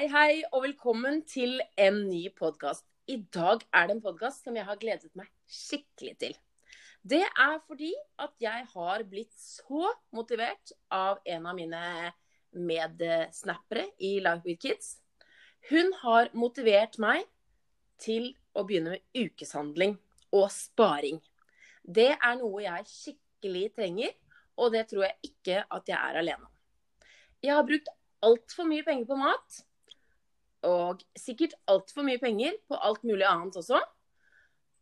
Hei, hei, og velkommen til en ny podkast. I dag er det en podkast som jeg har gledet meg skikkelig til. Det er fordi at jeg har blitt så motivert av en av mine medsnappere i Life with Kids. Hun har motivert meg til å begynne med ukeshandling og sparing. Det er noe jeg skikkelig trenger, og det tror jeg ikke at jeg er alene om. Jeg har brukt altfor mye penger på mat. Og sikkert altfor mye penger på alt mulig annet også.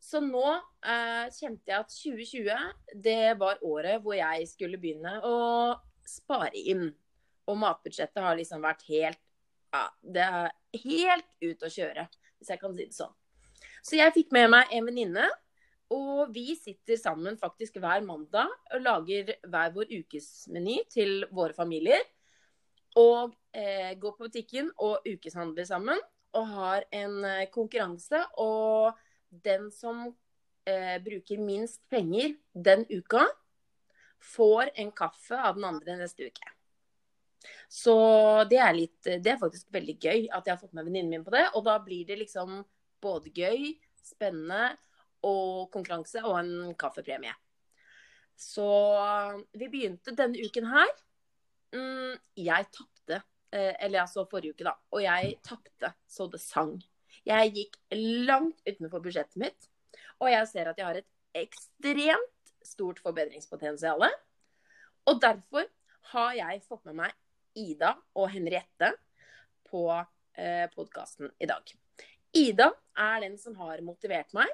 Så nå eh, kjente jeg at 2020 det var året hvor jeg skulle begynne å spare inn. Og matbudsjettet har liksom vært helt ja, det er helt ut å kjøre, hvis jeg kan si det sånn. Så jeg fikk med meg en venninne, og vi sitter sammen faktisk hver mandag og lager hver vår ukesmeny til våre familier og eh, går på butikken og ukeshandler sammen. Og har en eh, konkurranse. Og den som eh, bruker minst penger den uka, får en kaffe av den andre neste uke. Så det er, litt, det er faktisk veldig gøy at jeg har fått med venninnen min på det. Og da blir det liksom både gøy, spennende og konkurranse og en kaffepremie. Så vi begynte denne uken her Mm, jeg tapte. Eller eller altså forrige uke, da. Og jeg tapte så det sang. Jeg gikk langt utenfor budsjettet mitt. Og jeg ser at jeg har et ekstremt stort forbedringspotensial. Og derfor har jeg fått med meg Ida og Henriette på eh, podkasten i dag. Ida er den som har motivert meg,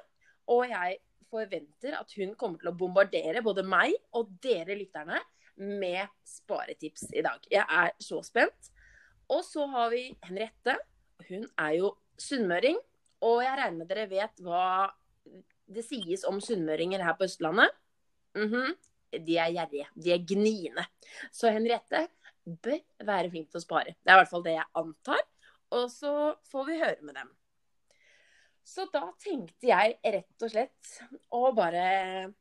og jeg forventer at hun kommer til å bombardere både meg og dere lytterne med sparetips i dag. Jeg er så spent. Og så har vi Henriette. Hun er jo sunnmøring. Og jeg regner med dere vet hva det sies om sunnmøringer her på Østlandet. Mm -hmm. De er gjerrige. De er gniende. Så Henriette bør være flink til å spare. Det er i hvert fall det jeg antar. Og så får vi høre med dem. Så da tenkte jeg rett og slett å bare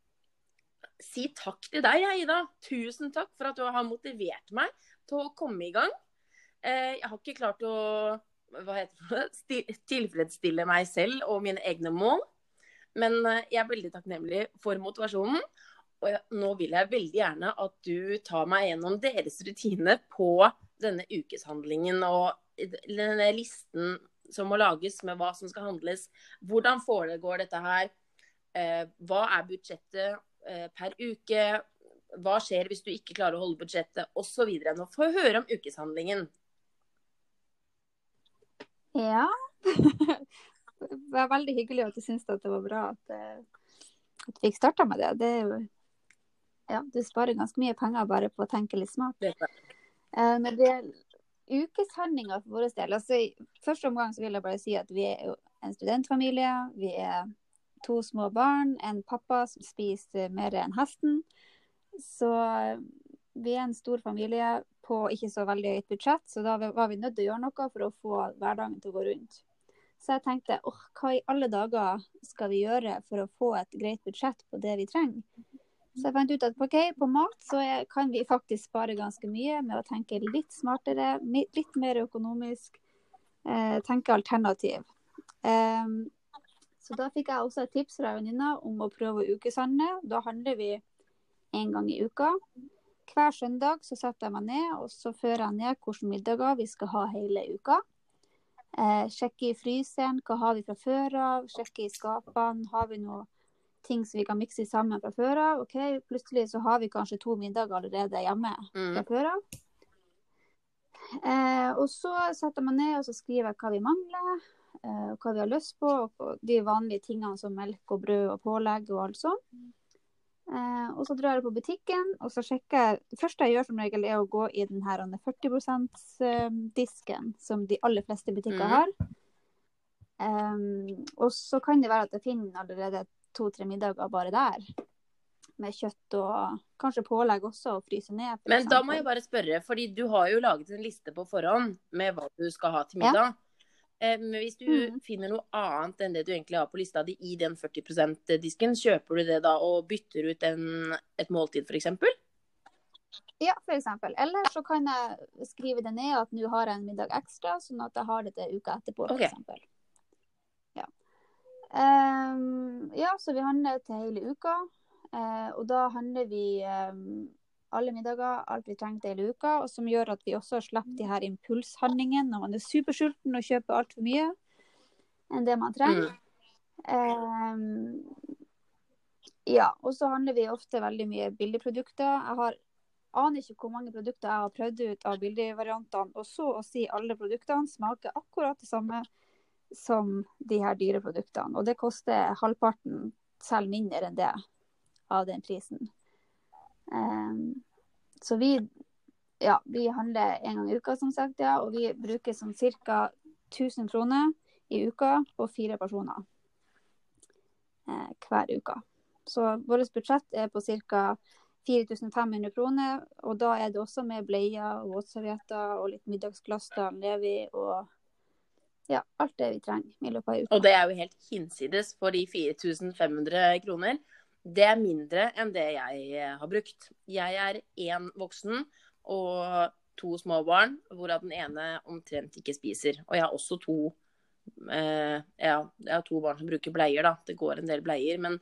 si takk til deg, Ida. Tusen takk for at du har motivert meg til å komme i gang. Eh, jeg har ikke klart å det, tilfredsstille meg selv og mine egne mål. Men eh, jeg er veldig takknemlig for motivasjonen. Og nå vil jeg veldig gjerne at du tar meg gjennom deres rutine på denne ukeshandlingen og denne listen som må lages med hva som skal handles. Hvordan foregår dette her? Eh, hva er budsjettet? Eh, per uke. Hva skjer hvis du ikke klarer å holde budsjettet, osv. Nå får vi høre om ukeshandlingen. Ja. det var veldig hyggelig at du syntes det var bra at, eh, at vi fikk starta med det. Det jo Ja, du sparer ganske mye penger bare på å tenke litt smart. Uh, når det gjelder ukeshandlinga for vår del altså I første omgang så vil jeg bare si at vi er en studentfamilie. Vi er to små barn, en pappa som spiser mer enn hesten. Så vi er en stor familie på ikke så veldig høyt budsjett, så da var vi nødt til å gjøre noe for å få hverdagen til å gå rundt. Så jeg tenkte åh, hva i alle dager skal vi gjøre for å få et greit budsjett på det vi trenger? Så jeg fant ut at okay, på mat så kan vi faktisk spare ganske mye med å tenke litt smartere, litt mer økonomisk, eh, tenke alternativ. Um, så da fikk jeg også et tips fra venninna om å prøve å ukeshandle. Da handler vi en gang i uka. Hver søndag så setter jeg meg ned og så fører jeg ned hvilke middager vi skal ha hele uka. Eh, sjekke i fryseren hva har vi fra før av. Sjekke i skapene. Har vi noe ting som vi kan mikse sammen fra før av? Ok, Plutselig så har vi kanskje to middager allerede hjemme mm. fra før av. Eh, og så setter jeg meg ned og så skriver jeg hva vi mangler eh, hva vi har lyst på, og de vanlige tingene som melk og brød og pålegg og alt sånt. Eh, og så drar jeg på butikken, og så sjekker jeg Det første jeg gjør som regel, er å gå i den her 40 %-disken som de aller fleste butikker mm. har. Um, og så kan det være at jeg finner allerede to-tre middager bare der. Med kjøtt og kanskje pålegg også, og fryse ned. Men da må jeg bare spørre, fordi du har jo laget en liste på forhånd med hva du skal ha til middag. Ja. Eh, men hvis du mm. finner noe annet enn det du egentlig har på lista di i den 40 %-disken, kjøper du det da og bytter ut en, et måltid f.eks.? Ja, for eksempel. Eller så kan jeg skrive det ned at nå har jeg en middag ekstra, sånn at jeg har det til uka etterpå, for Ok. eksempel. Ja. Um, ja, så vi handler til hele uka. Uh, og da handler vi ehm, alle middager, alt vi trengte hele uka, og som gjør at vi også slipper de her impulshandlingene når man er supersulten og kjøper altfor mye enn det man trenger. Mm. Um, ja, og så handler vi ofte veldig mye billigprodukter. Jeg har, aner ikke hvor mange produkter jeg har prøvd ut av billigvariantene, og så å si alle produktene smaker akkurat det samme som de her dyre produktene. Og det koster halvparten, selv mindre enn det, av den prisen. Ehm, så vi, ja, vi handler en gang i uka, som sagt, ja, og vi bruker sånn ca. 1000 kroner i uka på fire personer eh, hver uke. Så vårt budsjett er på ca. 4500 kroner, og da er det også med bleier og våtservietter og litt middagsglass til Levi og ja, alt det vi trenger i løpet av uka. Og det er jo helt hinsides, for de 4500 kroner, det er mindre enn det jeg eh, har brukt. Jeg er én voksen og to små barn, hvorav den ene omtrent ikke spiser. Og jeg har også to eh, ja, jeg har to barn som bruker bleier, da. Det går en del bleier. Men,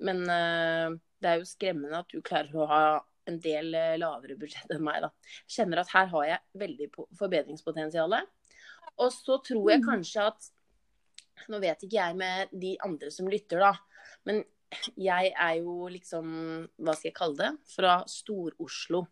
men eh, det er jo skremmende at du klarer å ha en del eh, lavere budsjett enn meg, da. Jeg kjenner at her har jeg veldig po- forbedringspotensial. Og så tror jeg Mm. kanskje at Nå vet ikke jeg med de andre som lytter, da. Men jeg er jo liksom, hva skal jeg kalle det, fra Stor-Oslo.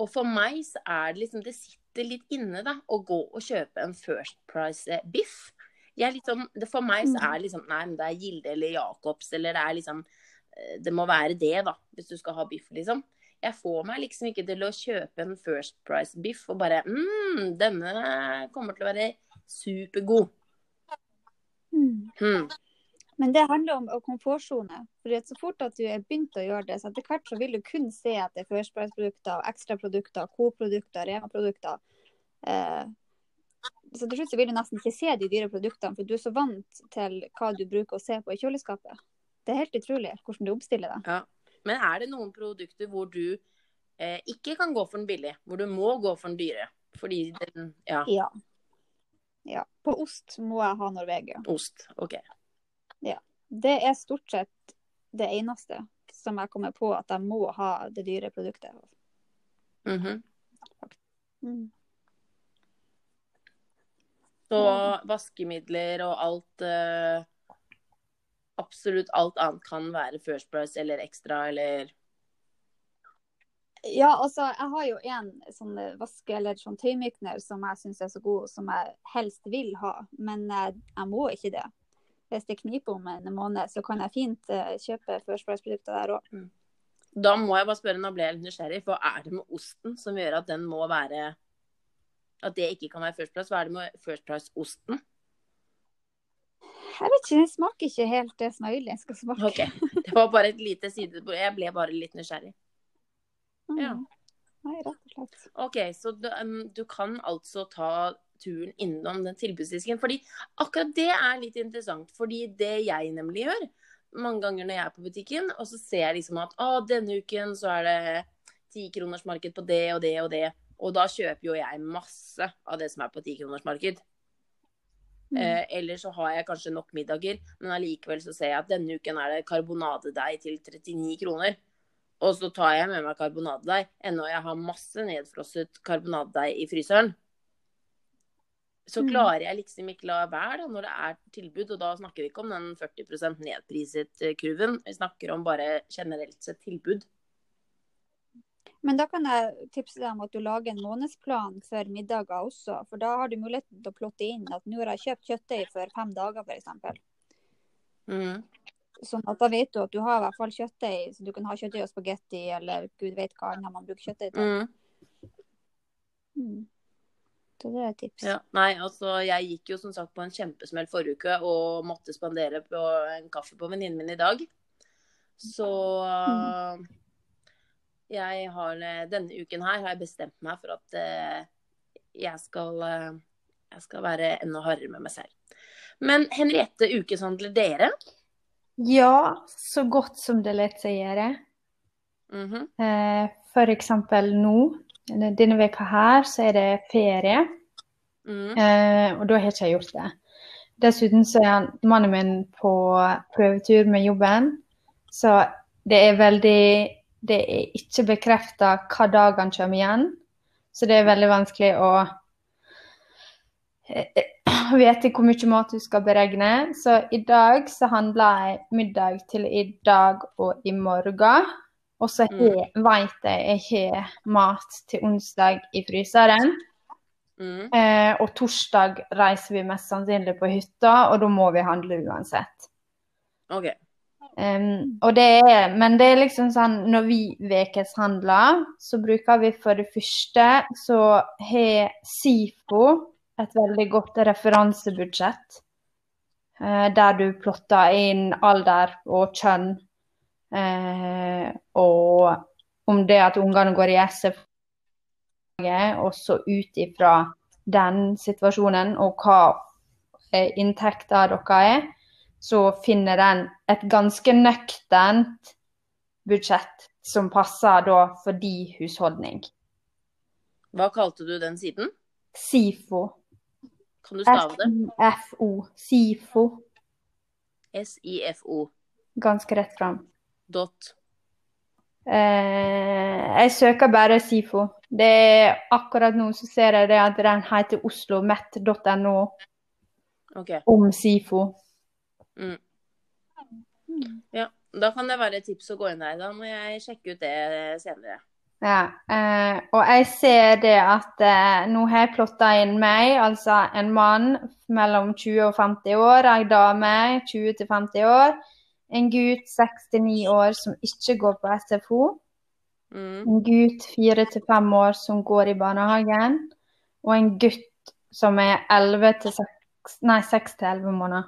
Og for meg så er det liksom Det sitter litt inne, da, å gå og kjøpe en First Price-biff. Jeg liksom, sånn, det For meg så er det liksom Nei, men det er Gilde eller Jacobs, eller det er liksom eh, Det må være det, da, hvis du skal ha biff, liksom. Jeg får meg liksom ikke til å kjøpe en First Price-biff og bare mm, denne kommer til å være supergod. Mm. Men det handler om komfortsone. Så fort at du er begynt å gjøre det, så etter hvert så vil du kun se etter First Price-produkter, ekstraprodukter, Coop-produkter, Rema-produkter. Eh, så til slutt så vil du nesten ikke se de dyre produktene, for du er så vant til hva du bruker å se på i kjøleskapet. Det er helt utrolig hvordan du omstiller deg. Ja. Men er det noen produkter hvor du eh, ikke kan gå for den billig, hvor du må gå for den dyre? Fordi den Ja, Ja. ja. På ost må jeg ha Norvegia. ost. OK. Det er stort sett det eneste som jeg kommer på at jeg må ha det dyre produktet. Mhm. Mm. Så vaskemidler og alt eh, Absolutt alt annet kan være First Price eller Extra eller Ja, altså, jeg har jo en sånn vaske- eller sånn tøymykner som jeg syns er så god, som jeg helst vil ha, men jeg, jeg må ikke det. Hvis det kniper om en måned, så kan jeg fint eh, kjøpe First der òg. Da må jeg bare spørre, nå ble jeg litt nysgjerrig, hva er det med osten som gjør at den må være At det ikke kan være First Price? Hva er det med First Price-osten? Jeg vet ikke, den smaker ikke helt det som jeg vil den skal smake. Okay. Det var bare et lite sidebord. Jeg ble bare litt nysgjerrig. Mm. Ja. Nei, rett og slett. OK, så du, um, du kan altså ta turen innom den tilbudsdisken. Fordi akkurat det er litt interessant. Fordi det jeg nemlig gjør mange ganger når jeg er på butikken, og så ser jeg liksom at å, denne uken så er det tikronersmarked på det og det og det. Og da kjøper jo jeg masse av det som er på tikronersmarked. Mm. Eh, eller så har jeg kanskje nok middager, men allikevel så ser jeg at denne uken er det karbonadedeig til 39 kroner. Og så tar jeg med meg karbonadedeig, ennå jeg har masse nedfrosset karbonadedeig i fryseren. Så Mm. klarer jeg liksom ikke la være da, når det er tilbud, og da snakker vi ikke om den 40% nedpriset eh, kurven. Vi snakker om bare generelt sett tilbud. Men da kan jeg tipse deg om at du lager en månedsplan for middager også. For da har du muligheten til å plotte inn at nå har jeg kjøpt kjøttdeig for fem dager, f.eks. Mhm. Sånn at da vet du at du har i hvert fall kjøttdeig, så du kan ha kjøttdeig og spagetti eller gud vet hva annet man bruker kjøttdeig til. Mhm. Mm. Så det er et tips. Ja, nei, altså jeg gikk jo som sagt på en kjempesmell forrige uke og måtte spandere på en kaffe på venninnen min i dag. Så Mm. jeg har eh, denne uken her har jeg bestemt meg for at eh, jeg skal eh, jeg skal være enda hardere med meg selv. Men Henriette, ukeshandler dere? Ja, så godt som det lät sig göra. Mhm. For eksempel nå, denne veka her, så er det ferie. Mm. Eh, og da har ikke jeg gjort det. Dessuten så er mannen min på prøvetur med jobben, så det er veldig Det er ikke bekrefta hva dag han kommer igjen, så det er veldig vanskelig å eh, vite hvor mye mat du skal beregne. Så i dag så handla jeg middag til i dag og i morgen. Og så Mm. vet jeg jeg har mat til onsdag i fryseren. Mm. Eh, og torsdag reiser vi mest sannsynlig på hytta, og da må vi handle uansett. OK. Um, det er, men det er liksom sånn når vi ukeshandler, så bruker vi for det første så har SIFO et veldig godt referansebudsjett. eh, der du plotter inn alder og kjønn. Eh, og om det at ungene går i SF og så ut ifra den situasjonen og hva inntekten inntekta deres er, så finner den et ganske nøkternt budsjett som passer da for de husholdning. Hva kalte du den siden? SIFO. Kan du stave det? SIFO. SIFO. S-I-F-O. Ganske rett fram. Dot. Eh, jeg søker bare SIFO. Det er akkurat nå så ser jeg det at den heter oslomet.no okay. om SIFO. Ja. Da kan det være et tips å gå inn der. Da må jeg sjekke ut det senere. Ja, eh, og jeg ser det at eh, nå har jeg plotta inn meg, altså en mann mellom 20 og 50 år, ei dame 20 til 50 år, en gutt 69 år som ikke går på SFO, Mm. en gutt 4 til 5 år som går i barnehagen, og en gutt som er 11 til 6, nei, 6 til 11 måneder.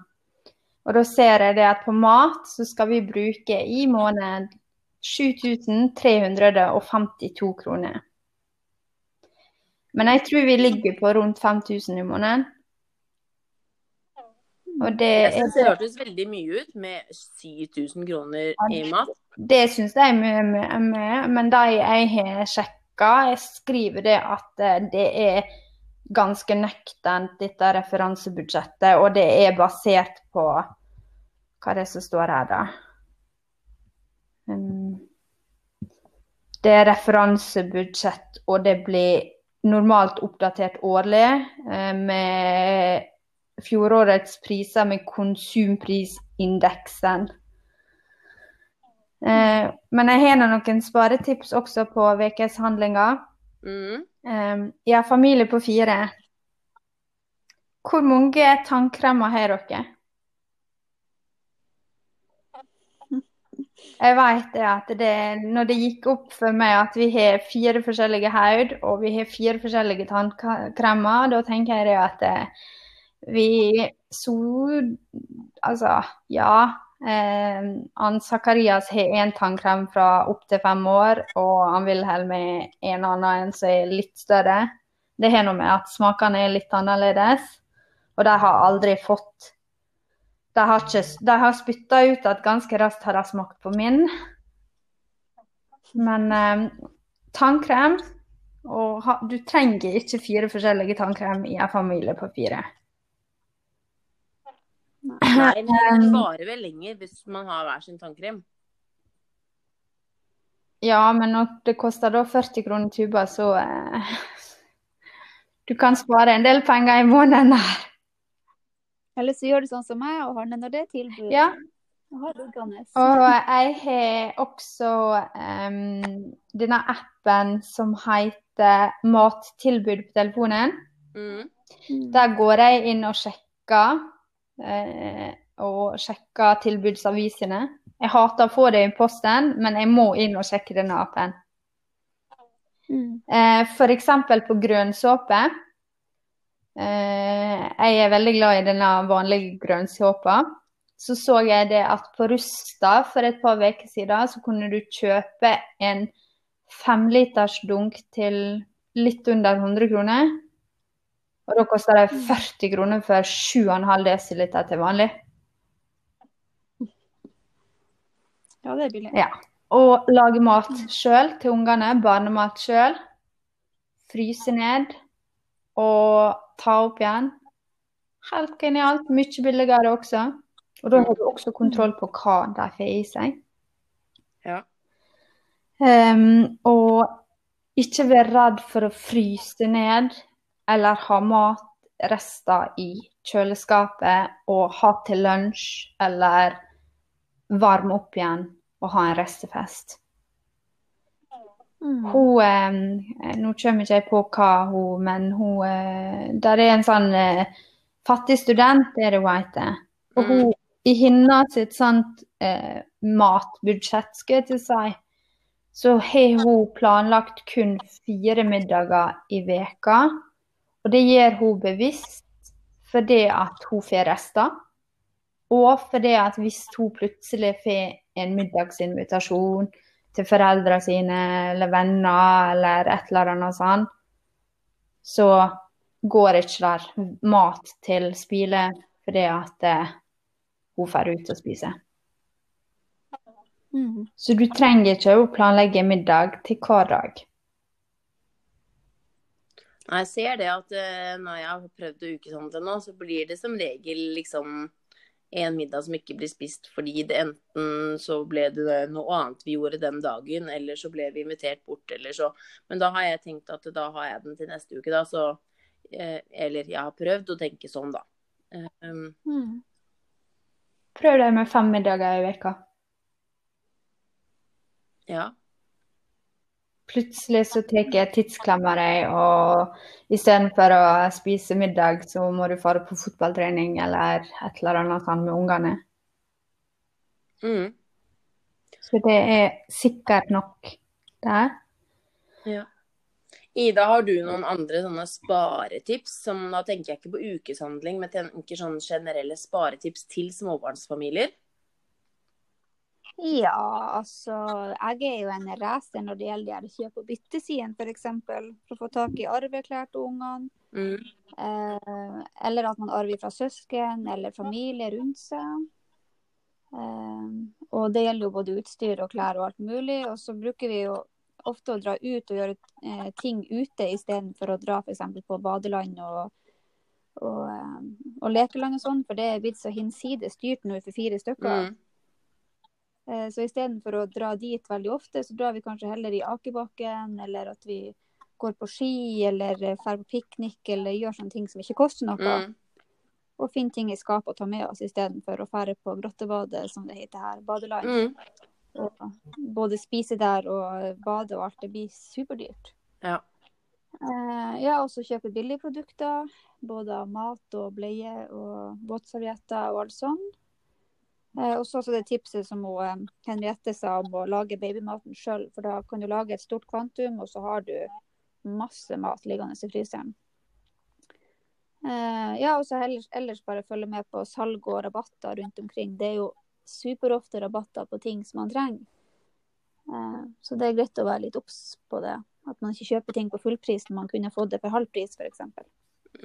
Og da ser jeg det at på mat så skal vi bruke i måned 7352 kroner. Men jeg tror vi ligger på rundt 5000 i måneden. Og det, Jeg synes det er, hørtes veldig mye ut med 7000 kroner i mat. det syns jeg er mye, mye, mye. Men de jeg har sjekka, skriver det at eh, det er ganske nøkternt, dette referansebudsjettet. Og det er basert på Hva er det som står her, da? Um, det er referansebudsjett, og det blir normalt oppdatert årlig eh, med fjorårets priser med konsumprisindeksen. Eh, men jeg har noen sparetips også på ukeshandlinger. Mm. Eh, jeg har familie på fire. Hvor mange tannkremer har dere? Jeg vet at det, når det gikk opp for meg at vi har fire forskjellige haud og vi har fire forskjellige tannkremer, da tenker jeg at eh, vi så Altså, ja. Eh, han Zakarias har én tannkrem fra opptil fem år, og han Wilhelm er en annen en som er litt større. Det har noe med at smakene er litt annerledes, og de har aldri fått De har, ikke, har spytta ut at ganske raskt har de smakt på min. Men eh, tannkrem og ha, Du trenger ikke fire forskjellige tannkrem i en familie på fire. Nei, men det varer vel lenger hvis man har hver sin tannkrem. Ja, men når det koster da 40 kroner tuba, så eh, Du kan spare en del penger i måneden her. Eller så gjør du sånn som meg og har den når det er tilbud. Ja. Og. Og jeg har også um, denne appen som heter Mattilbud på telefonen. Mm. Mm. Der går jeg inn og sjekker, eh, og sjekke tilbudsavisene. Jeg hater å få det i posten, men jeg må inn og sjekke denne appen. Mm. Eh, F.eks. på grønnsåpe. Eh, jeg er veldig glad i denne vanlige grønnsåpa. Så så jeg det at på Rusta for et par uker siden så kunne du kjøpe en femliters dunk til litt under 100 kroner. Og da koster det 40 kroner for 7,5 dl til vanlig. Ja, det er billig. Ja. Og lage mat sjøl til ungene, barnemat sjøl. Fryse ned og ta opp igjen. Helt genialt. Mye billigere også. Og da har du også kontroll på hva de får i seg. Ja. Um, og ikke være redd for å fryse ned eller ha matrester i kjøleskapet og ha til lunsj eller varme opp igjen og ha en restefest. Mm. Hun eh, Nå kommer ikke jeg på hva hun Men hun eh, Der er en sånn eh, fattig student, er det hun heter. Og hun, i hennes sitt sånt eh, matbudsjett, skal jeg til å si, så har hun planlagt kun fire middager i veka. Og det gjør hun bevisst fordi at hun får rester. Og fordi at hvis hun plutselig får en middagsinvitasjon til foreldrene sine eller venner eller et eller annet sånt, så går ikke der mat til spile fordi at eh, hun får ut og spise. Mm. Så du trenger ikke å planlegge middag til hver dag. Jeg ser det at eh, når jeg har prøvd å ukeshandle nå, så blir det som regel liksom en middag som ikke blir spist fordi det enten så ble det noe annet vi gjorde den dagen, eller så ble vi invitert bort, eller så Men da har jeg tenkt at da har jeg den til neste uke, da, så eh, Eller jeg har prøvd å tenke sånn, da. Um, Mm. Prøv deg med fem middager i veka. ja. Plutselig så tar jeg tidsklemma deg, og istedenfor å spise middag, så må du fare på fotballtrening eller et eller annet sånt med ungene. Mm. Så det er sikkert nok der. Ja. Ida, har du noen andre sånne sparetips? Som, da tenker jeg ikke på ukeshandling, men tenker sånne generelle sparetips til småbarnsfamilier. Ja, altså Jeg er jo en racer når det gjelder de kjøp- og byttesidene, f.eks. For, for å få tak i arveklær til ungene. Mm. Eh, eller at man arver fra søsken eller familie rundt seg. Eh, og det gjelder jo både utstyr og klær og alt mulig. Og så bruker vi jo ofte å dra ut og gjøre eh, ting ute istedenfor å dra f.eks. på badeland og, og, eh, og lekeland og sånn, for det er blitt så hinsides dyrt nå for fire stykker. Mm. Eh, Så istedenfor å dra dit veldig ofte, så drar vi kanskje heller i akebakken, eller at vi går på ski, eller drar på piknik, eller gjør sånne ting som ikke koster noe. Mm. Og finner ting i skapet å ta med oss istedenfor å fære på grottebadet, som det heter her, badeland. Mm. Og både spise der og bade og alt, det blir superdyrt. Ja. Eh, ja, også kjøpe billigprodukter, både av mat og bleie og våtservietter og alt sånn. Eh, og så det tipset som hun, eh, Henriette sa om å lage babymaten sjøl, for da kan du lage et stort kvantum, og så har du masse mat liggende i fryseren. Eh, ja, og så ellers, ellers bare følge med på salg og rabatter rundt omkring. Det er jo superofte rabatter på ting som man trenger. Så det er greit å være litt obs på det. At man ikke kjøper ting på fullpris når man kunne fått det for halv pris, f.eks.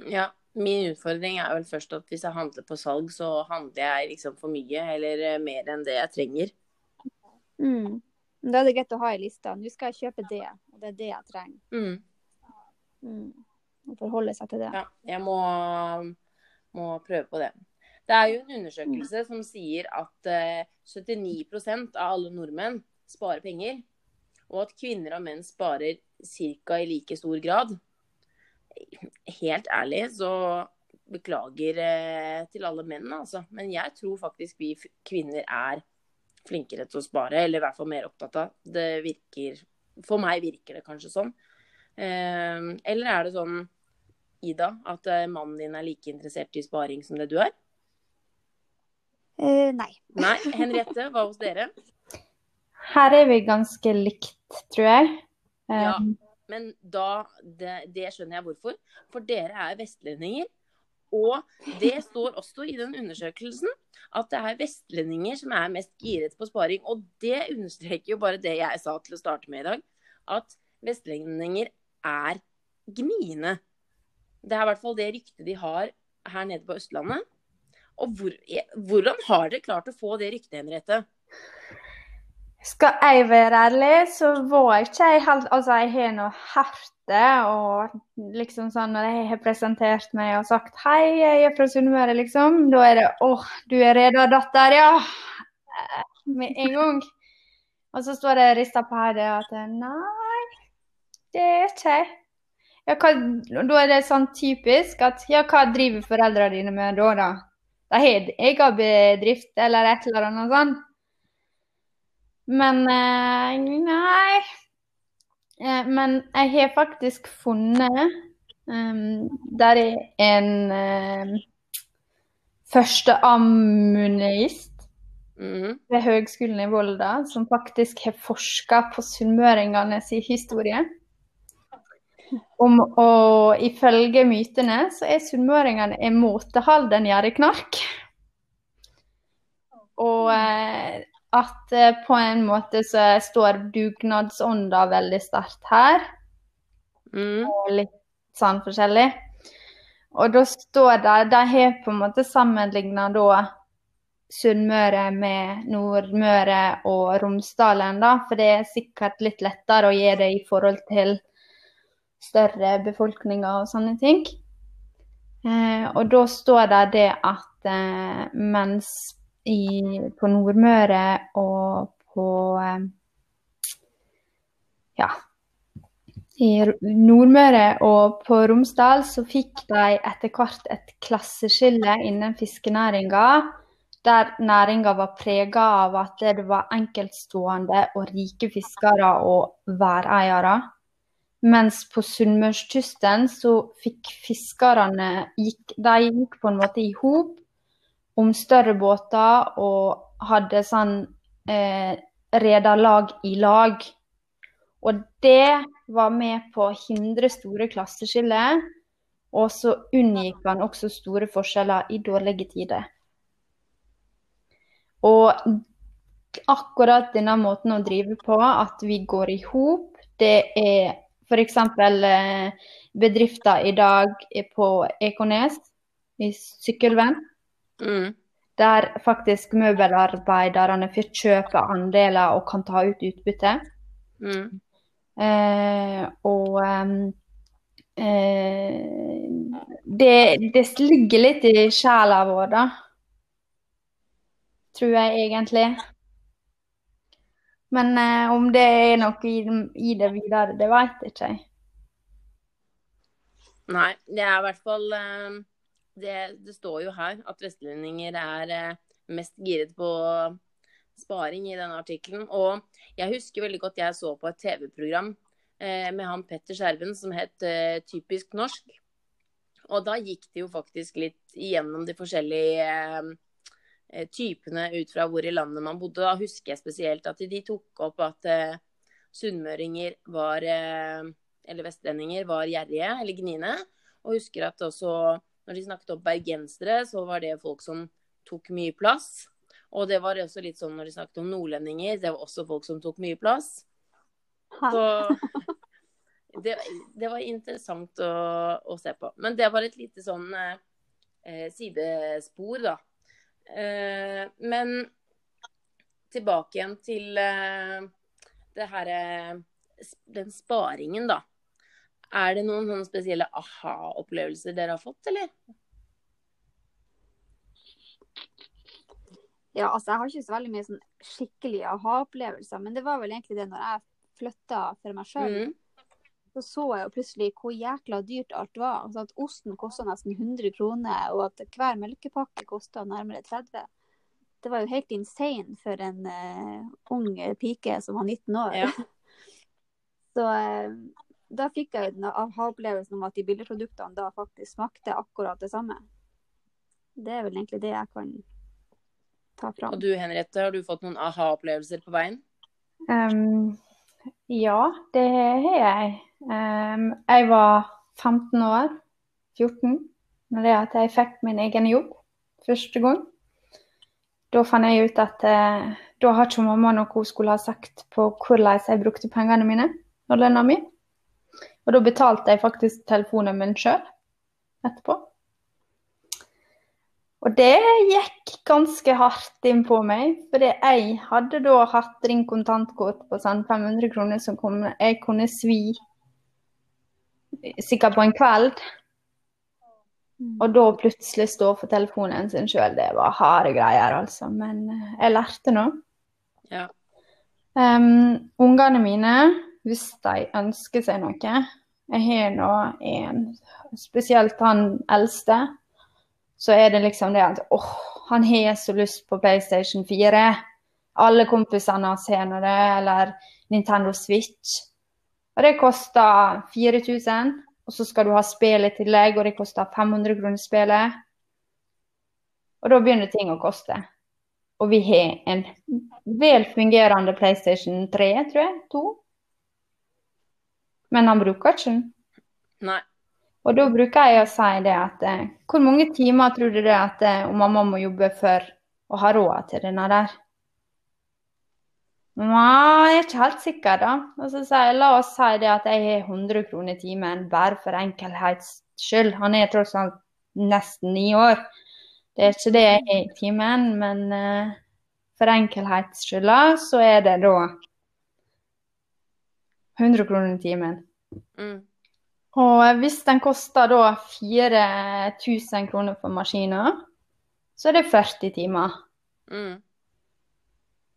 Ja, min utfordring er vel først at hvis jeg handler på salg, så handler jeg liksom for mye eller eh, mer enn det jeg trenger. Mm. Da er det greit å ha i lista. Nå skal jeg kjøpe det, og det er det jeg trenger. Mm. Mm. Og forholde seg til det. Ja, jeg må, må prøve på det. Det er jo en undersøkelse som sier at eh, 79% av alle nordmenn sparer penger, og at kvinner og menn sparer ca. i like stor grad. Helt ærlig så beklager eh, til alle menn, altså. Men jeg tror faktisk vi kvinner er flinkere til å spare, eller i hvert fall mer opptatt av. Det virker For meg virker det kanskje sånn. Eh, eller er det sånn Ida, at eh, mannen din er like interessert i sparing som det du er? Uh, nei. Nei. Henriette, hva hos dere? Her er vi ganske likt, tror jeg. Ja. Men da det, det skjønner jeg hvorfor. For dere er vestlendinger. Og det står også i den undersøkelsen at det er vestlendinger som er mest giret på sparing. Og det understreker jo bare det jeg sa til å starte med i dag. At vestlendinger er gniene. Det er i hvert fall det ryktet de har her nede på Østlandet. Og hvor, hvordan har dere klart å få det ryktet, Henriette? Skal jeg være ærlig, så var jeg ikke jeg helt Altså, jeg har nå herte og liksom sånn når jeg har presentert meg og sagt 'hei, jeg er fra Sunnmøre', liksom, da er det 'åh, du er reda datter', ja. Med en gang. Og så står det rister på hodet at nei, det er ikke jeg. Ja, hva, da er det sånn typisk at ja, hva driver foreldrene dine med da, da? De har egen bedrift eller et eller annet sånt. Men eh, nei. Eh, men jeg har faktisk funnet um, Der er en um, førsteammunist Mhm. ved Høgskolen i Volda som faktisk har forska på sunnmøringene sin historie. Om, og ifølge mytene så er sunnmøringene en måtehalden gjerdeknark. Og eh, at eh, på en måte så står dugnadsånda veldig sterkt her Mm. og litt sånn forskjellig. Og da står det De har på en måte sammenligna da Sunnmøre med Nordmøre og Romsdalen, da. For det er sikkert litt lettere å gi det i forhold til større befolkninger og sånne ting. Eh, og da står det det at eh, mens i, på Nordmøre og på eh, Ja, i Nordmøre og på Romsdal så fikk de etter hvert et klasseskille innen fiskenæringa, der næringa var prega av at det var enkeltstående og rike fiskere og væreiere. Mens på sunnmørskysten så fikk fiskerne gikk, De gikk på en måte i hop om større båter og hadde sånn eh, rederlag i lag. Og det var med på å hindre store klasseskiller, og så unngikk han også store forskjeller i dårlige tider. Og akkurat denne måten å drive på, at vi går i hop, det er f.eks. Eh, bedrifter i dag på Ekornes, i Sykkylven Mhm. der faktisk møbelarbeiderne får kjøpe andeler og kan ta ut utbytte. Mm. Eh, og ehm, eh, det, det ligger litt i sjela vår, da. Tror jeg egentlig. Men eh, om det er noe i, i det videre, det veit ikke jeg. Nei, det er i hvert fall eh, det, det står jo her at vestlendinger er eh, mest giret på sparing i denne artikkelen. Og jeg husker veldig godt jeg så på et TV-program eh, med han Petter Skjerven som het eh, Typisk norsk. Og da gikk det jo faktisk litt igjennom de forskjellige typene ut fra hvor i landet man bodde. Da husker jeg spesielt at de tok opp at sunnmøringer var eller vestlendinger var gjerrige eller gniene. Og husker at også når de snakket om bergensere, så var det folk som tok mye plass. Og det var også litt sånn når de snakket om nordlendinger, det var også folk som tok mye plass. Så det, det var interessant å, å se på. Men det var et lite sånn eh, sidespor, da. Eh, men tilbake igjen til eh, det her eh, Den sparingen, da. Er det noen sånne spesielle aha-opplevelser dere har fått, eller? Ja, altså jeg har ikke så veldig mye sånn skikkelig aha-opplevelser, men det var vel egentlig det når jeg flytta for meg sjøl. Mm. Så så jeg jo plutselig hvor jækla dyrt alt var. Altså at osten kosta nesten 100 kroner, og at hver melkepakke kosta nærmere 30. Det var jo helt insane for en uh, ung pike som var 19 år. Ja. Så eh, da fikk jeg den aha-opplevelsen om at de billigproduktene da faktisk smakte akkurat det samme. Det er vel egentlig det jeg kan ta fram. Og du Henriette, har du fått noen aha-opplevelser på veien? Um, ja, det har jeg. Um, jeg var 15 år, 14, når det at jeg fikk min egen jobb første gang. Da fant jeg ut at uh, da har ikke mamma noe hun skulle ha sagt på hvordan jeg brukte pengene mine og lønna mi. Og da betalte jeg faktisk telefonen min sjøl etterpå. Og det gikk ganske hardt inn på meg. Fordi jeg hadde da hatt Ring kontantkort på sånn 500 kroner som kom, jeg kunne svi sikkert på en kveld. Og da plutselig stå for telefonen sin sjøl, det var harde greier, altså. Men eh, jeg lærte nå. Ja. Um, ungene mine, hvis de ønsker seg noe Jeg har nå en, spesielt han eldste, så er det liksom det at åh, han har så lyst på PlayStation 4. Alle kompisene hans har nå det, eller Nintendo Switch. Og det koster 4000, og så skal du ha spill i tillegg, og det koster 500 kroner spillet. Og da begynner ting å koste. Og vi har en vel fungerende PlayStation 3, tror jeg. To. Men han bruker ikke den. Nei. Og da bruker jeg å si det at eh, hvor mange timer tror du det at eh, mamma må jobbe for å ha råd til denne der? Nei, jeg er ikke helt sikker, da. Og så sier jeg, La oss si det at jeg har 100 kroner i timen bare for enkelhets skyld. Han er tross alt nesten ni år. Det er ikke det jeg har i timen, men eh, for enkelhets skyld så er det da 100 kroner i timen. Mm. Og hvis den koster da 4000 kroner for maskina, så er det 40 timer. Mm.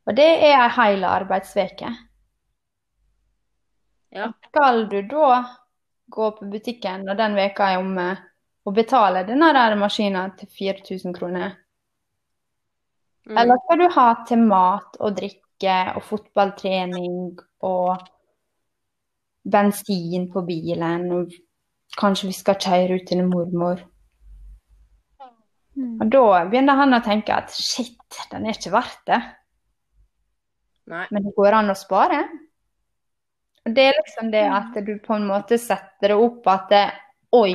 Og det er ei hel arbeidsveke. Ja. Skal du da gå på butikken når den veka er omme, og betale denne der maskina til 4000 kroner? Mm. Eller skal du ha til mat og drikke og fotballtrening og bensin på bilen, og kanskje vi skal kjøre ut til en mormor? Mm. Og da begynner han å tenke at shit, den er ikke verdt det. Nei. Men det går an å spare. Og det er liksom det at du på en måte setter det opp at det, oi.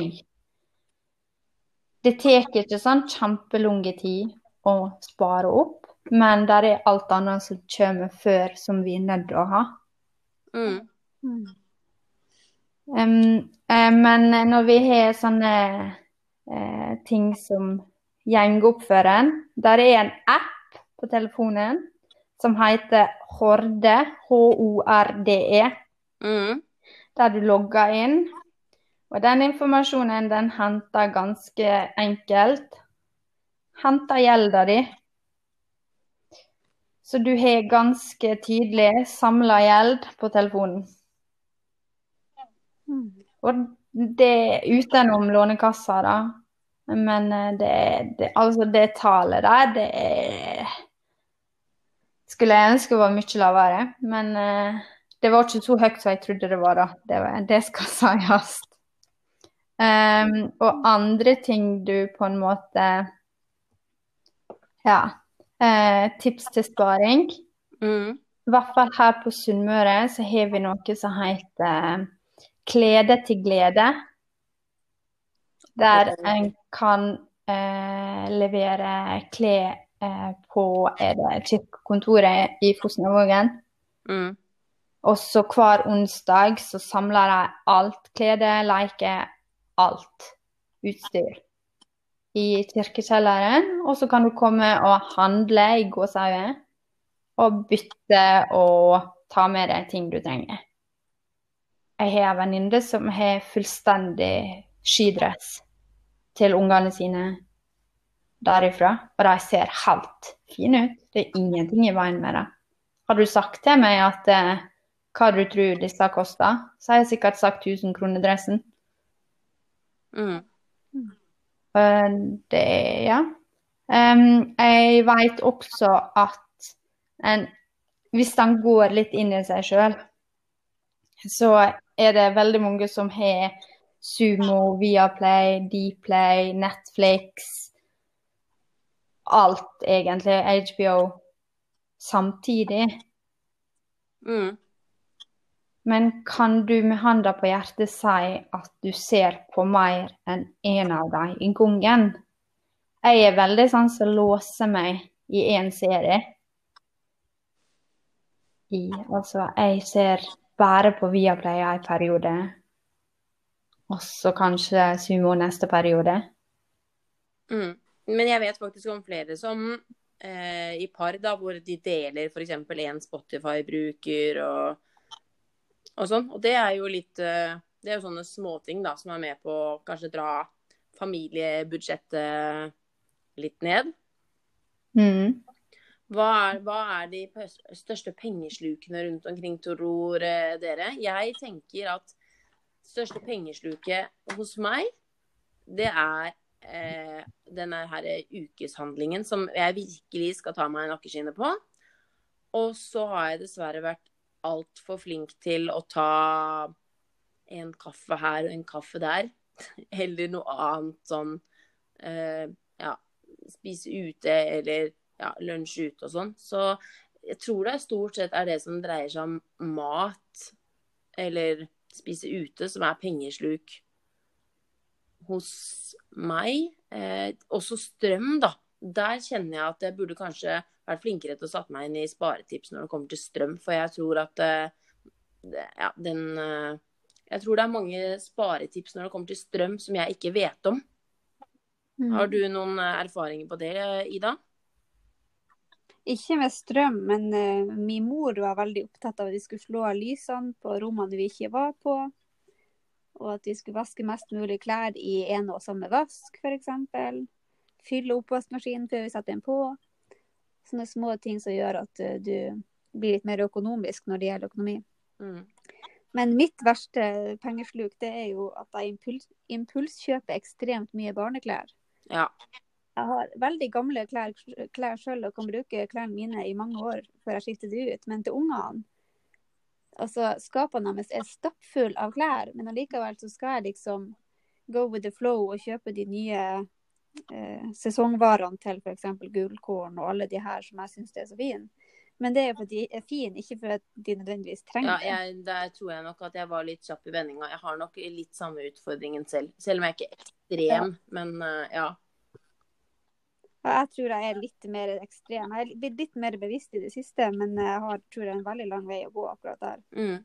Det tar ikke sånn kjempelang tid å spare opp, men det er alt annet som kommer før som vi er nødt til å ha. Mm. Em, eh, men når vi har sånne uh, ting som gjengoppføreren, opp Der er en app på telefonen som heter Horde, H-O-R-D-E, Mm. der du logger inn. Og den informasjonen den henter ganske enkelt. Henter gjelda di. Så du har ganske tydelig samla gjeld på telefonen. Og det utenom Lånekassa, da. Men eh, det, det, altså det tallet der, det er Skulle jeg ønske var mye lavere. Men eh, det var ikke så høyt som jeg trodde det var, da. Det, det skal sies. Um, og andre ting du på en måte Ja. Uh, tips til sparing. Mm. I hvert fall her på Sunnmøre så har vi noe som heter Klede til glede. Der en kan eh, levere klær eh, på kirkekontoret i Fosnavågen. Mm. Og så hver onsdag så samler de alt klede, leker, alt utstyr i kirkekjelleren. Og så kan du komme og handle i gåsehauget og bytte og ta med deg ting du trenger. Jeg har en venninne som har fullstendig skidress til ungene sine derifra, og de ser helt fine ut. Det er ingenting i veien med det. Har du sagt til meg at eh, hva du tror disse koster, så har jeg sikkert sagt 1000 kroner dressen. Mm. Eh, det ja. Um, jeg vet også at en, hvis en går litt inn i seg sjøl, så er det veldig mange som har Sumo, Viaplay, Dplay, Netflix Alt, egentlig. HBO samtidig. Mm. Men kan du med handa på hjertet si at du ser på mer enn én av dem i gangen? Jeg er veldig sånn som låser meg i én serie. I, altså, jeg ser bare på Viaplay en periode, og så kanskje Sumo neste periode. Mm. Men jeg vet faktisk om flere som eh, i par, da, hvor de deler f.eks. en Spotify-bruker og, og sånn. Og det er jo litt eh, Det er jo sånne småting da, som er med på å kanskje dra familiebudsjettet litt ned. Mm. Hva er, hva er de største pengeslukene rundt omkring, tror eh, dere? Jeg tenker at største pengesluket hos meg, det er eh, denne her ukeshandlingen som jeg virkelig skal ta meg nakkeskinnet på. Og så har jeg dessverre vært altfor flink til å ta en kaffe her og en kaffe der. Eller noe annet sånn eh, ja, spise ute eller ja, lunsj ute og sånn. Så jeg tror det stort sett er det som dreier seg om mat eller spise ute, som er pengesluk hos meg. Eh, også strøm, da. Der kjenner jeg at jeg burde kanskje vært flinkere til å satt meg inn i sparetips når det kommer til strøm, for jeg tror at eh, ja, den eh, Jeg tror det er mange sparetips når det kommer til strøm som jeg ikke vet om. Mm. Har du noen eh, erfaringer på det, Ida? Ikke med strøm, men uh, min mor var veldig opptatt av at vi skulle slå av lysene på rommene vi ikke var på. Og at vi skulle vaske mest mulig klær i en og samme vask, f.eks. Fylle oppvaskmaskinen før vi setter den på. Sånne små ting som gjør at uh, du blir litt mer økonomisk når det gjelder økonomi. Mm. Men mitt verste pengesluk det er jo at jeg impuls, impulskjøper ekstremt mye barneklær. Ja. Jeg har veldig gamle klær, klær selv og kan bruke klærne mine i mange år før jeg skifter de ut. Men til ungene altså Skapene deres er stappfulle av klær, men allikevel så skal jeg liksom go with the flow og kjøpe de nye eh, sesongvarene til f.eks. gullkorn og alle de her som jeg syns er så fine. Men det er jo fordi de er fine, ikke fordi de nødvendigvis trenger Ja, det. jeg, der tror jeg nok at jeg var litt kjapp i vendinga. Jeg har nok litt samme utfordringen selv. Selv om jeg ikke er ekstrem, men uh, ja. Jeg tror jeg er litt mer ekstrem. Jeg er blitt litt mer bevisst i det siste, men jeg har tror jeg, en veldig lang vei å gå akkurat der. Mm.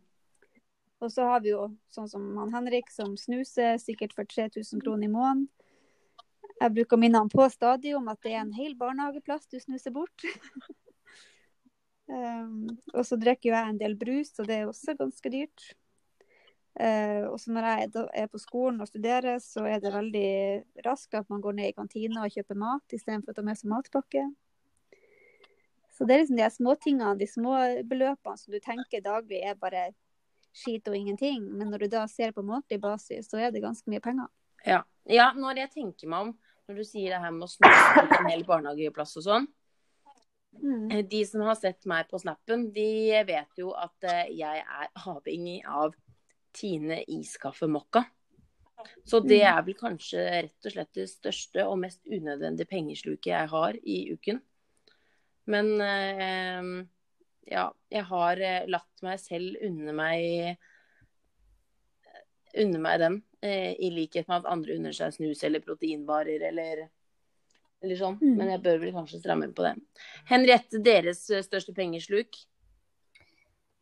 Og så har vi jo sånn som han Henrik, som snuser sikkert for 3000 kroner i måneden. Jeg bruker å minne han på stadig om at det er en hel barnehageplass du snuser bort. um, og så drikker jo jeg en del brus, og det er også ganske dyrt. Uh, og så når jeg er på skolen og studerer, så er det veldig raskt at man går ned i kantina og kjøper mat istedenfor å ta med seg matpakke. Så det er liksom de småtingene, de små beløpene som du tenker daglig er bare skit og ingenting. Men når du da ser på månedlig basis, så er det ganske mye penger. Ja. ja, når jeg tenker meg om, når du sier det her med å snakke en hel barnehageplass og sånn Mm. eh, De som har sett meg på snappen, de vet jo at eh, jeg er avhengig av Tine iskaffe mokka. Så det er vel kanskje rett og slett det største og mest unødvendige pengesluket jeg har i uken. Men eh, ja, jeg har eh, latt meg selv unne meg unne meg den, eh, i likhet med at andre unner seg snus eller proteinvarer eller, eller sånn. Mm. Men jeg bør vel kanskje stramme inn på det. Henriette, deres eh, største pengesluk?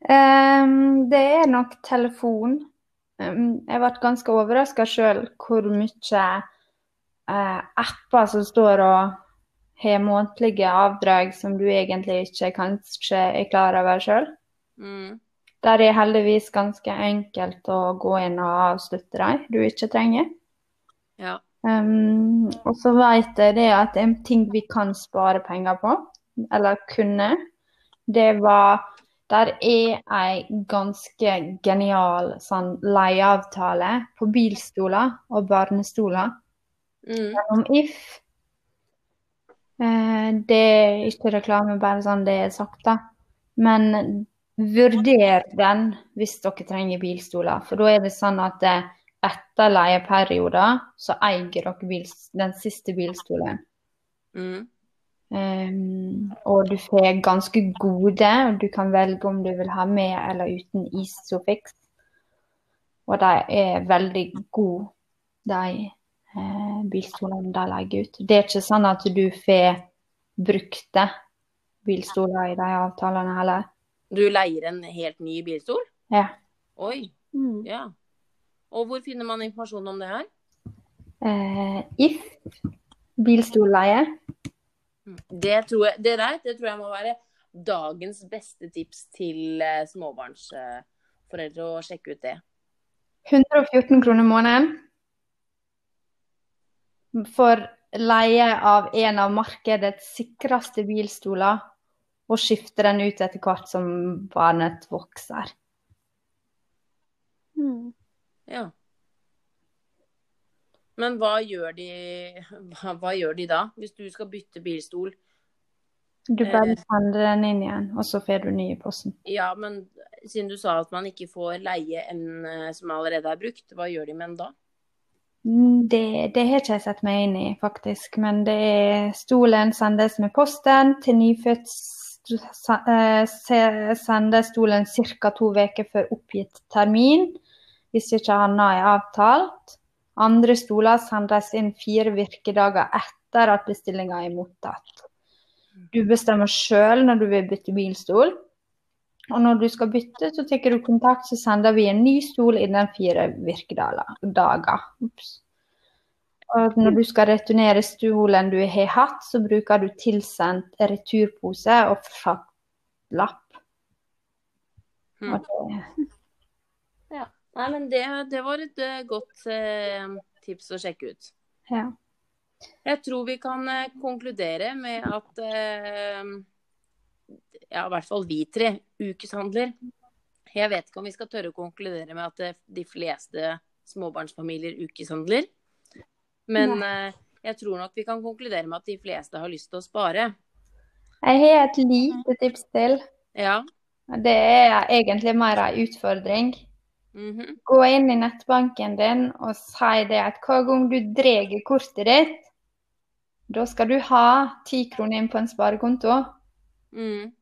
Ehm, det er nok telefon. Um, jeg ble ganske overraska sjøl hvor mye uh, apper som står og har månedlige avdrag som du egentlig ikke kanskje er klar over sjøl. Mm. Der er heldigvis ganske enkelt å gå inn og avslutte dem du ikke trenger. Ja. Um, og så vet jeg det at en ting vi kan spare penger på, eller kunne, det var Der er ei ganske genial sånn leieavtale på bilstoler og barnestoler Mm. gjennom If. Eh, det er ikke reklame, bare sånn det er sagt, da. Men vurder den hvis dere trenger bilstoler. For da er det sånn at eh, etter leieperioden så eier dere den siste bilstolen. Mm. Um, og du får ganske gode, og du kan velge om du vil ha med eller uten Isofix. Og de er veldig gode, de eh, bilstolene de legger ut. Det er ikke sånn at du får brukte bilstoler i de avtalene heller. Du leier en helt ny bilstol? Ja. Oi. Mm. Ja. Og hvor finner man informasjon om det her? Eh, If bilstolleie. Det, tror jeg, det der det tror jeg må være dagens beste tips til eh, småbarnsforeldre å sjekke ut det. 114 kroner måneden for leie av en av markedets sikreste bilstoler, og skifte den ut etter hvert som barnet vokser. Mm. Ja. Men hva gjør de hva, hva gjør de da, hvis du skal bytte bilstol? Du bare Eh. sender den inn igjen, og så får du ny i posten. Ja, men siden du sa at man ikke får leie en eh, som allerede er brukt, hva gjør de med den da? Mm, Det, det har ikke jeg sett meg inn i, faktisk. Men det er stolen sendes med posten. Til nyfødt eh, se- sender stolen ca. to uker før oppgitt termin, hvis ikke annet er avtalt. Andre stoler sendes inn fire virkedager etter at bestillinga er mottatt. Du bestemmer sjøl når du vil bytte bilstol. Og når du skal bytte, så tar du kontakt, så sender vi en ny stol innen fire virkedager. Ups. Og når du skal returnere stolen du har hatt, så bruker du tilsendt returpose og fraktlapp. Hmm. Nei, men det, det var et eh, godt eh, tips å sjekke ut. ja. Jeg tror vi kan eh, konkludere med at eh, ja, i hvert fall vi tre ukeshandler. Jeg vet ikke om vi skal tørre å konkludere med at eh, de fleste småbarnsfamilier ukeshandler. Men eh, jeg tror nok vi kan konkludere med at de fleste har lyst til å spare. Jeg har et lite tips til. Ja. Det er egentlig mer en utfordring. Mhm. Gå inn i nettbanken din og si det at hver gang du drar kortet ditt, da skal du ha ti kroner inn på en sparekonto. Mm.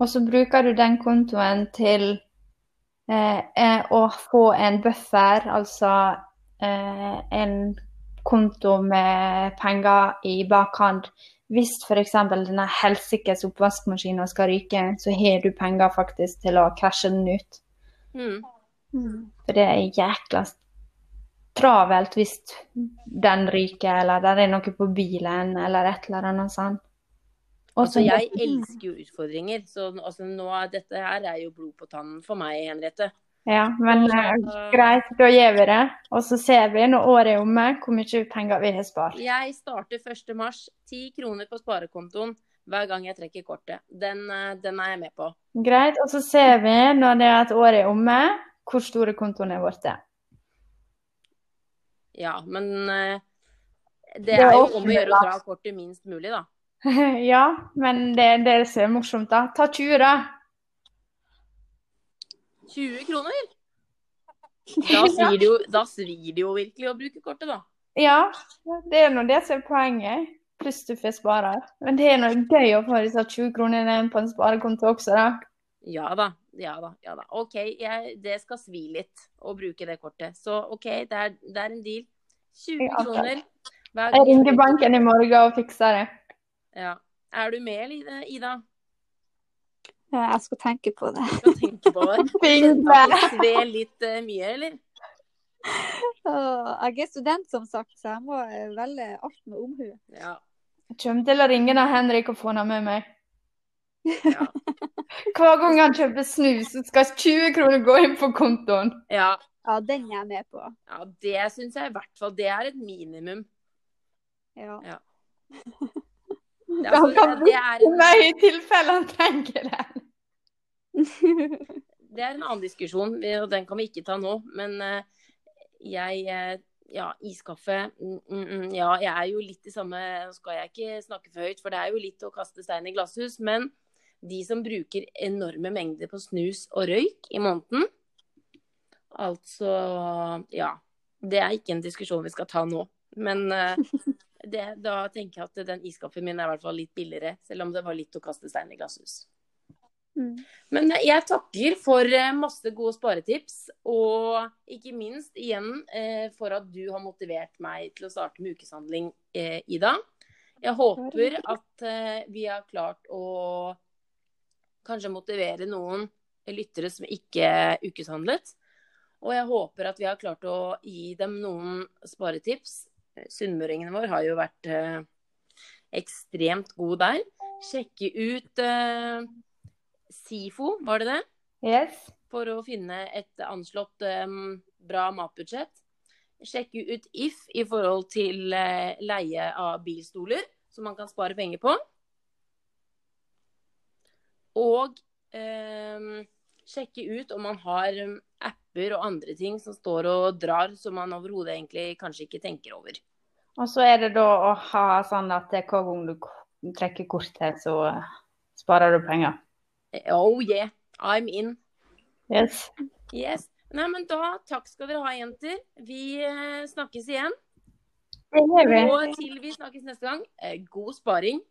Og så bruker du den kontoen til eh, eh, å få en buffer, altså eh, en konto med penger i bakhånd. Hvis f.eks. denne helsikes oppvaskmaskinen skal ryke, så har du penger faktisk til å cashe den ut. Mm. Mm. For det er jækla travelt hvis den ryker, eller det er noe på bilen, eller et eller annet sånt. Også, Altså, jeg elsker jo utfordringer, så altså, nå, dette her er jo blod på tannen for meg, Henriette. Ja, men eh, greit, da gjør vi det. Og så ser vi når året er omme, hvor mye penger vi har spart. Jeg starter 1. mars. 10 kroner på sparekontoen hver gang jeg trekker kortet. Den, eh, den er jeg med på. Greit, og så ser vi når det er et år er omme, hvor store kontoen er blitt. Ja, men eh, det er er jo om å gjøre å dra kortet minst mulig, da. ja, men det er det er morsomt, da. Ta 20, da. 20 kroner? Da svir det jo, da svir det jo virkelig å bruke kortet, da. Ja, det er nå det som er poenget. Pluss du får spare. Men det er noe gøy å få disse 20 kronene på en sparekonto også, da. Ja da. Ja da. ja da. OK, jeg, det skal svi litt å bruke det kortet. Så OK, det er, det er en deal. 20 Ja, kroner hver Jeg ringer banken i morgen og fikser det. Ja. Er du med, Ida? Ida? Ja, jeg skal tenke på det. Du skal tenke på det. Sve litt eh, mye, eller? Jeg er student, som sagt, så jeg må eh, velge alt med omhu. Ja. Jeg kommer til å ringe Henrik og få ham med meg. Ja. Hver gang han kjøper snus, så skal 20 kroner gå inn på kontoen. ja. Ja, den er jeg med på. ja det syns jeg i hvert fall. Det er et minimum. Ja. Det, er altså, det, det, er en, Nei, i tilfelle han trenger det. det er en annen diskusjon, og den kan vi ikke ta nå. Men eh, jeg eh, Ja, iskaffe. Mm, mm, mm, ja, jeg er jo litt i samme Nå skal jeg ikke snakke for høyt, for det er jo litt å kaste stein i glasshus. Men de som bruker enorme mengder på snus og røyk i måneden Altså Ja. Det er ikke en diskusjon vi skal ta nå. Men eh, det, da tenker jeg at den iskaffen min er i hvert fall litt billigere, selv om det var litt å kaste stein i glasshus. Mm. Men jeg takker for eh, masse gode sparetips, og ikke minst igjen eh, for at du har motivert meg til å starte med ukeshandling, eh, Ida. Jeg håper at eh, vi har klart å kanskje motivere noen lyttere som ikke ukeshandlet. Og jeg håper at vi har klart å gi dem noen sparetips Sunnmøringene våre har jo vært eh, ekstremt gode der. Sjekke ut eh, SIFO, var det det? Yes. For å finne et anslått eh, bra matbudsjett. Sjekke ut If i forhold til eh, leie av bilstoler, som man kan spare penger på. Og eh, sjekke ut om man har um, apper og andre ting som står og drar, som man overhodet egentlig kanskje ikke tenker over. Og så er det da å ha sånn at hver gang du trekker kortet, så eh, sparer du penger. Oh yeah, I'm in. Yes. Yes. Nei, men da, takk skal dere ha, jenter. Vi eh, snakkes igjen. Og til vi snakkes neste gang, eh, god sparing.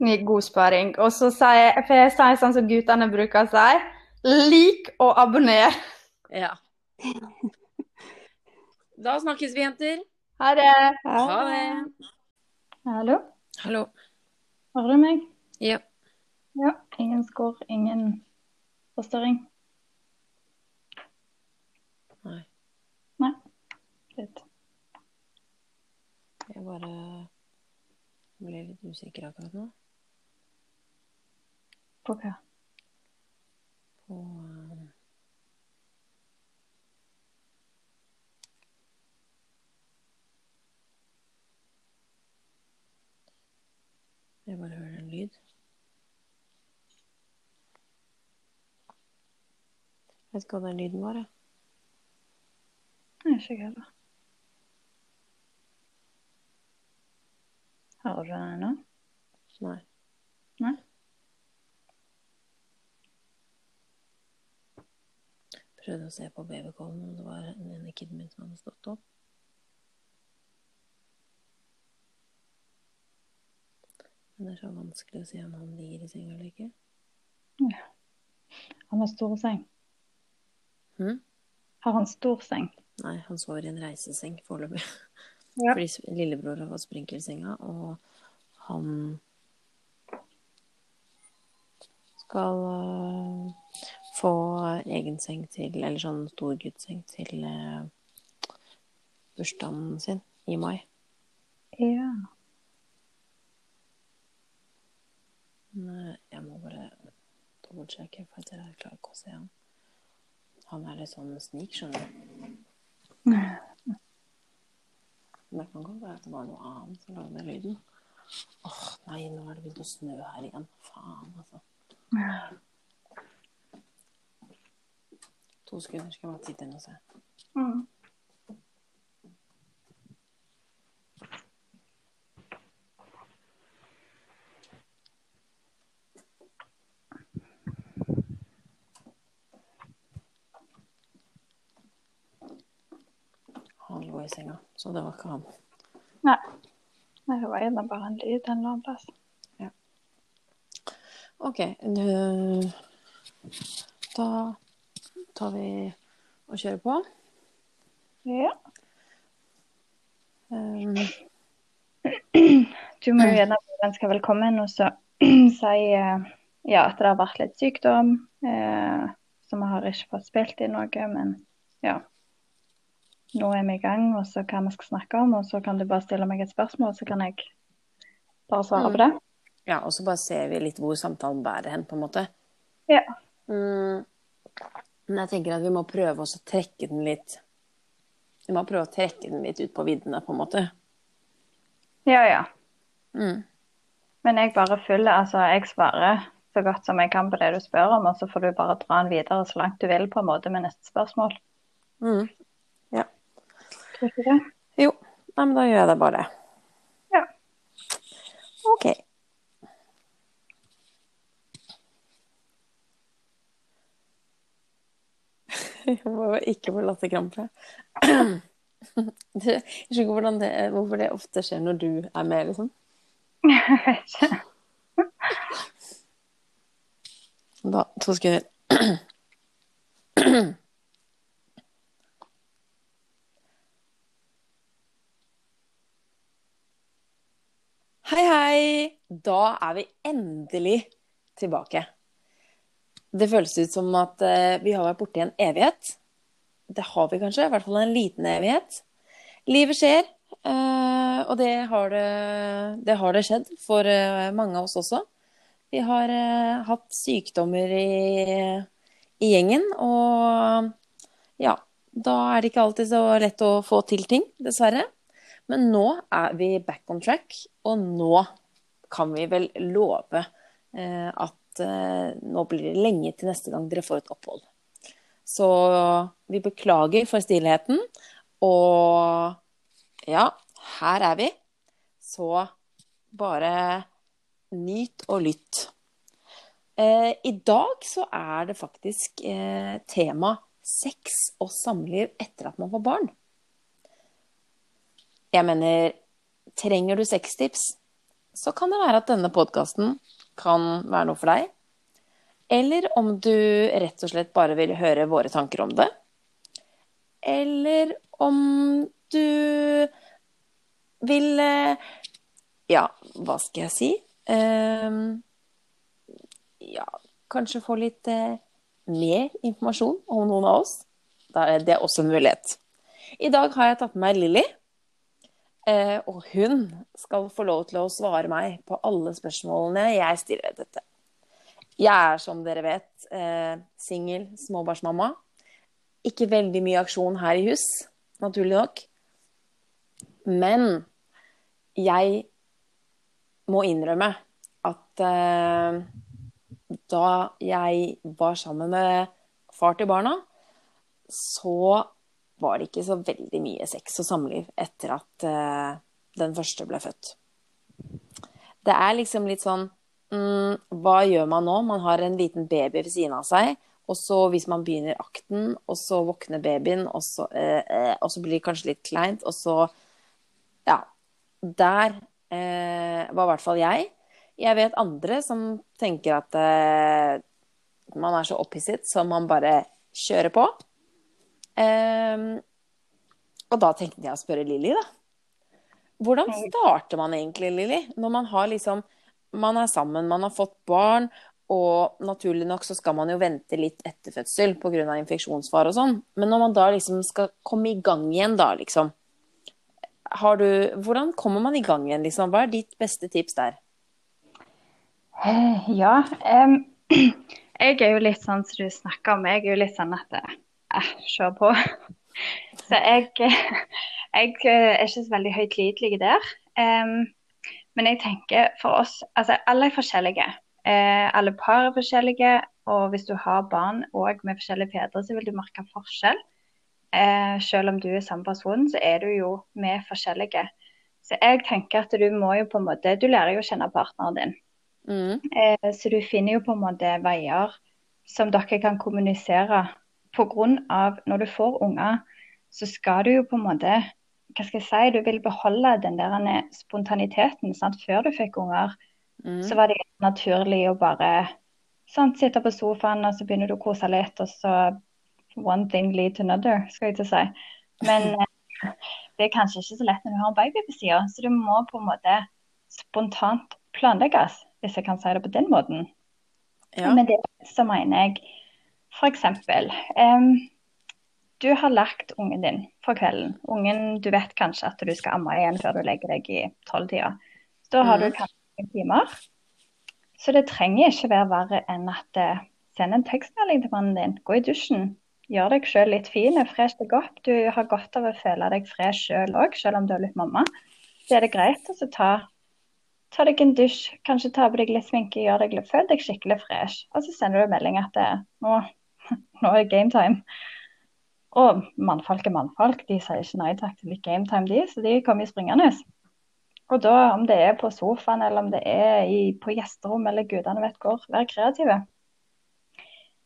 God sparing. Og så sier jeg, for jeg sier sånn som guttene bruker å si, lik og abonner. Ja. Da snakkes vi, jenter. Ha det. Ha det. Hallo, Hallo. hører du meg? Ja. Ja, ingen skår, ingen forstørring. Nei. Nei, greit. Jeg bare ble litt usikker akkurat nå. På hva? På eh, Jeg bare hører en lyd. Jeg vet ikke hva den lyden var, jeg. Nei, Ikke jeg heller. Hører du den ennå? Nei. Nei? Prøvde å se på babycallen, og det var den ene kiden min som hadde stått opp. Men det er så vanskelig å si om han ligger i senga eller ikke. Han har stor seng. Hm? Har han stor seng? Nei, han sover i en reiseseng foreløpig. Ja. Fordi lillebror har fått sprinkelsenga, og han skal øh, få egen seng til Eller sånn stor guttseng til uh, bursdagen sin i mai. Ja. Men øh, jeg må bare dobbeltsjekke, for at jeg klarer ikke å se han. Han er litt sånn snik, skjønner du. Men det kan godt være at det var noe annet som lagde den lyden. Åh, nei, nå er det begynt å snø her igjen. Faen, altså. To sekunder skal jeg bare titte inn og se. Mm. Han lå i senga, så det var ikke han. Nei. Nei, Det var gjerne bare en lyd en eller annen plass. OK. du- Da tar vi og kjører på. Ja. Um, Du må jo gjerne ønske velkommen og så si eh, ja, at det har vært litt sykdom. Eh, så vi har ikke fått spilt inn noe, men ja. Nå er vi i gang, og så hva vi skal snakke om. Og så kan du bare stille meg et spørsmål, så kan jeg bare svare på det. ja, og så bare ser vi litt hvor samtalen bærer hen, på en måte. Ja. Mm, men jeg tenker at vi må prøve å trekke den litt Vi må prøve å trekke den litt ut på viddene, på en måte. Ja, ja. Mm. Men jeg bare følger, altså jeg svarer så godt som jeg kan på det du spør om, og så får du bare dra den videre så langt du vil på en måte med neste spørsmål. Mm. Tror du ikke det? Jo, nei, men da gjør jeg det bare. Ja. OK. Jeg må ikke få latterkrampe. Jeg skjønner ikke det, hvorfor det ofte skjer når du er med, liksom. Jeg vet ikke. Da, to sekunder. Hei, hei! Da er vi endelig tilbake. Det føles ut som at eh, vi har vært borte i en evighet. Det har vi kanskje, i hvert fall en liten evighet. livet skjer. eh, og det har det, det har det skjedd for eh, mange av oss også. Vi har hatt sykdommer i, i gjengen, og ja, da er det ikke alltid så lett å få til ting, dessverre. Men nå er vi back on track, og nå kan vi vel love eh, at eh, nå blir det lenge til neste gang dere får et opphold. Så vi beklager for stillheten, og ja, her er vi. Så bare nyt og lytt. Eh, I dag så er det faktisk eh, tema sex og samliv etter at man får barn. Jeg mener, trenger du sextips, så kan det være at denne podkasten kan være noe for deg. Eller om du rett og slett bare vil høre våre tanker om det. Eller om du vil eh, Ja, hva skal jeg si? Ehm, ja, kanskje få litt eh, mer informasjon om noen av oss. Da er det også en mulighet. I dag har jeg tatt med meg Lilly. Eh, og hun skal få lov til å svare meg på alle spørsmålene jeg stiller dette. Jeg er, som dere vet, eh, singel småbarnsmamma. Ikke veldig mye aksjon her i hus, naturlig nok. Men jeg må innrømme at eh, da jeg var sammen med far til barna, så var det ikke så veldig mye sex og samliv etter at uh, den første ble født. Det er liksom litt sånn mm, Hva gjør man nå? Man har en liten baby ved siden av seg. Og så hvis man begynner akten, og så våkner babyen, og så, uh, uh, og så blir det kanskje litt kleint, og så Ja. Der var i hvert fall jeg. Jeg vet andre som tenker at man er så opphisset så man bare kjører på. Ehm, og da tenkte jeg å spørre Lilly, da. Hvordan starter man egentlig, Lilly? Når man har liksom Man er sammen, man har fått barn, og naturlig nok så skal man jo vente litt etter fødsel pga. infeksjonsfare og sånn. Men når man da liksom skal komme i gang igjen, da, liksom har du, Hvordan kommer man i gang igjen, liksom? Hva er ditt beste tips der? Eh, Ja. Um, jeg er jo litt sånn som du snakker om. Jeg er jo litt sånn at eh, kjør på. Så jeg, jeg er ikke så veldig høytidelig der. Um, men jeg tenker for oss Altså, alle er forskjellige. Uh, alle par er forskjellige. Og hvis du har barn òg med forskjellige fedre, så vil du merke forskjell. Uh, selv om du er samme person, så er du jo med forskjellige. Så jeg tenker at du må jo på en måte Du lærer jo å kjenne partneren din. Mm. Uh, så du finner jo på en måte veier som dere kan kommunisere. Av når du får unger, så skal du jo på en måte Hva skal jeg si? Du vil beholde den der spontaniteten. Sant? Før du fikk unger, Mm. så var det naturlig å bare sant, sitte på sofaen, og så begynner du å kose litt, og så one thing lead to another, skal jeg til å si. Men eh, det er kanskje ikke så lett når du har en baby på sida, så du må på en måte spontant planlegges, hvis jeg kan si det på den måten. Ja. Men det så mener jeg f.eks. Um, du har lagt ungen din for kvelden. Ungen, du vet kanskje at du skal amme igjen før du legger deg i tolvtida. Da har mm. du kanskje noen timer. Så det trenger ikke være verre enn at eh, send en tekstmelding til mannen din. Gå i dusjen. Gjør deg sjøl litt fin. Fresh deg opp. Du har godt av å føle deg fresh sjøl òg, selv om du er litt mamma. Så er det greit å ta Ta deg en dusj, kanskje ta på deg litt sminke, gjør deg, litt- føl deg skikkelig fresh. Og så sender du melding at det, nå, nå er det game time. Og mannfolk er mannfolk, de sier ikke nei takk til litt game time, de, så de kommer springende. Og da, om det er på sofaen, eller om det er i, på gjesterom, eller gudene vet hvor, vær kreative.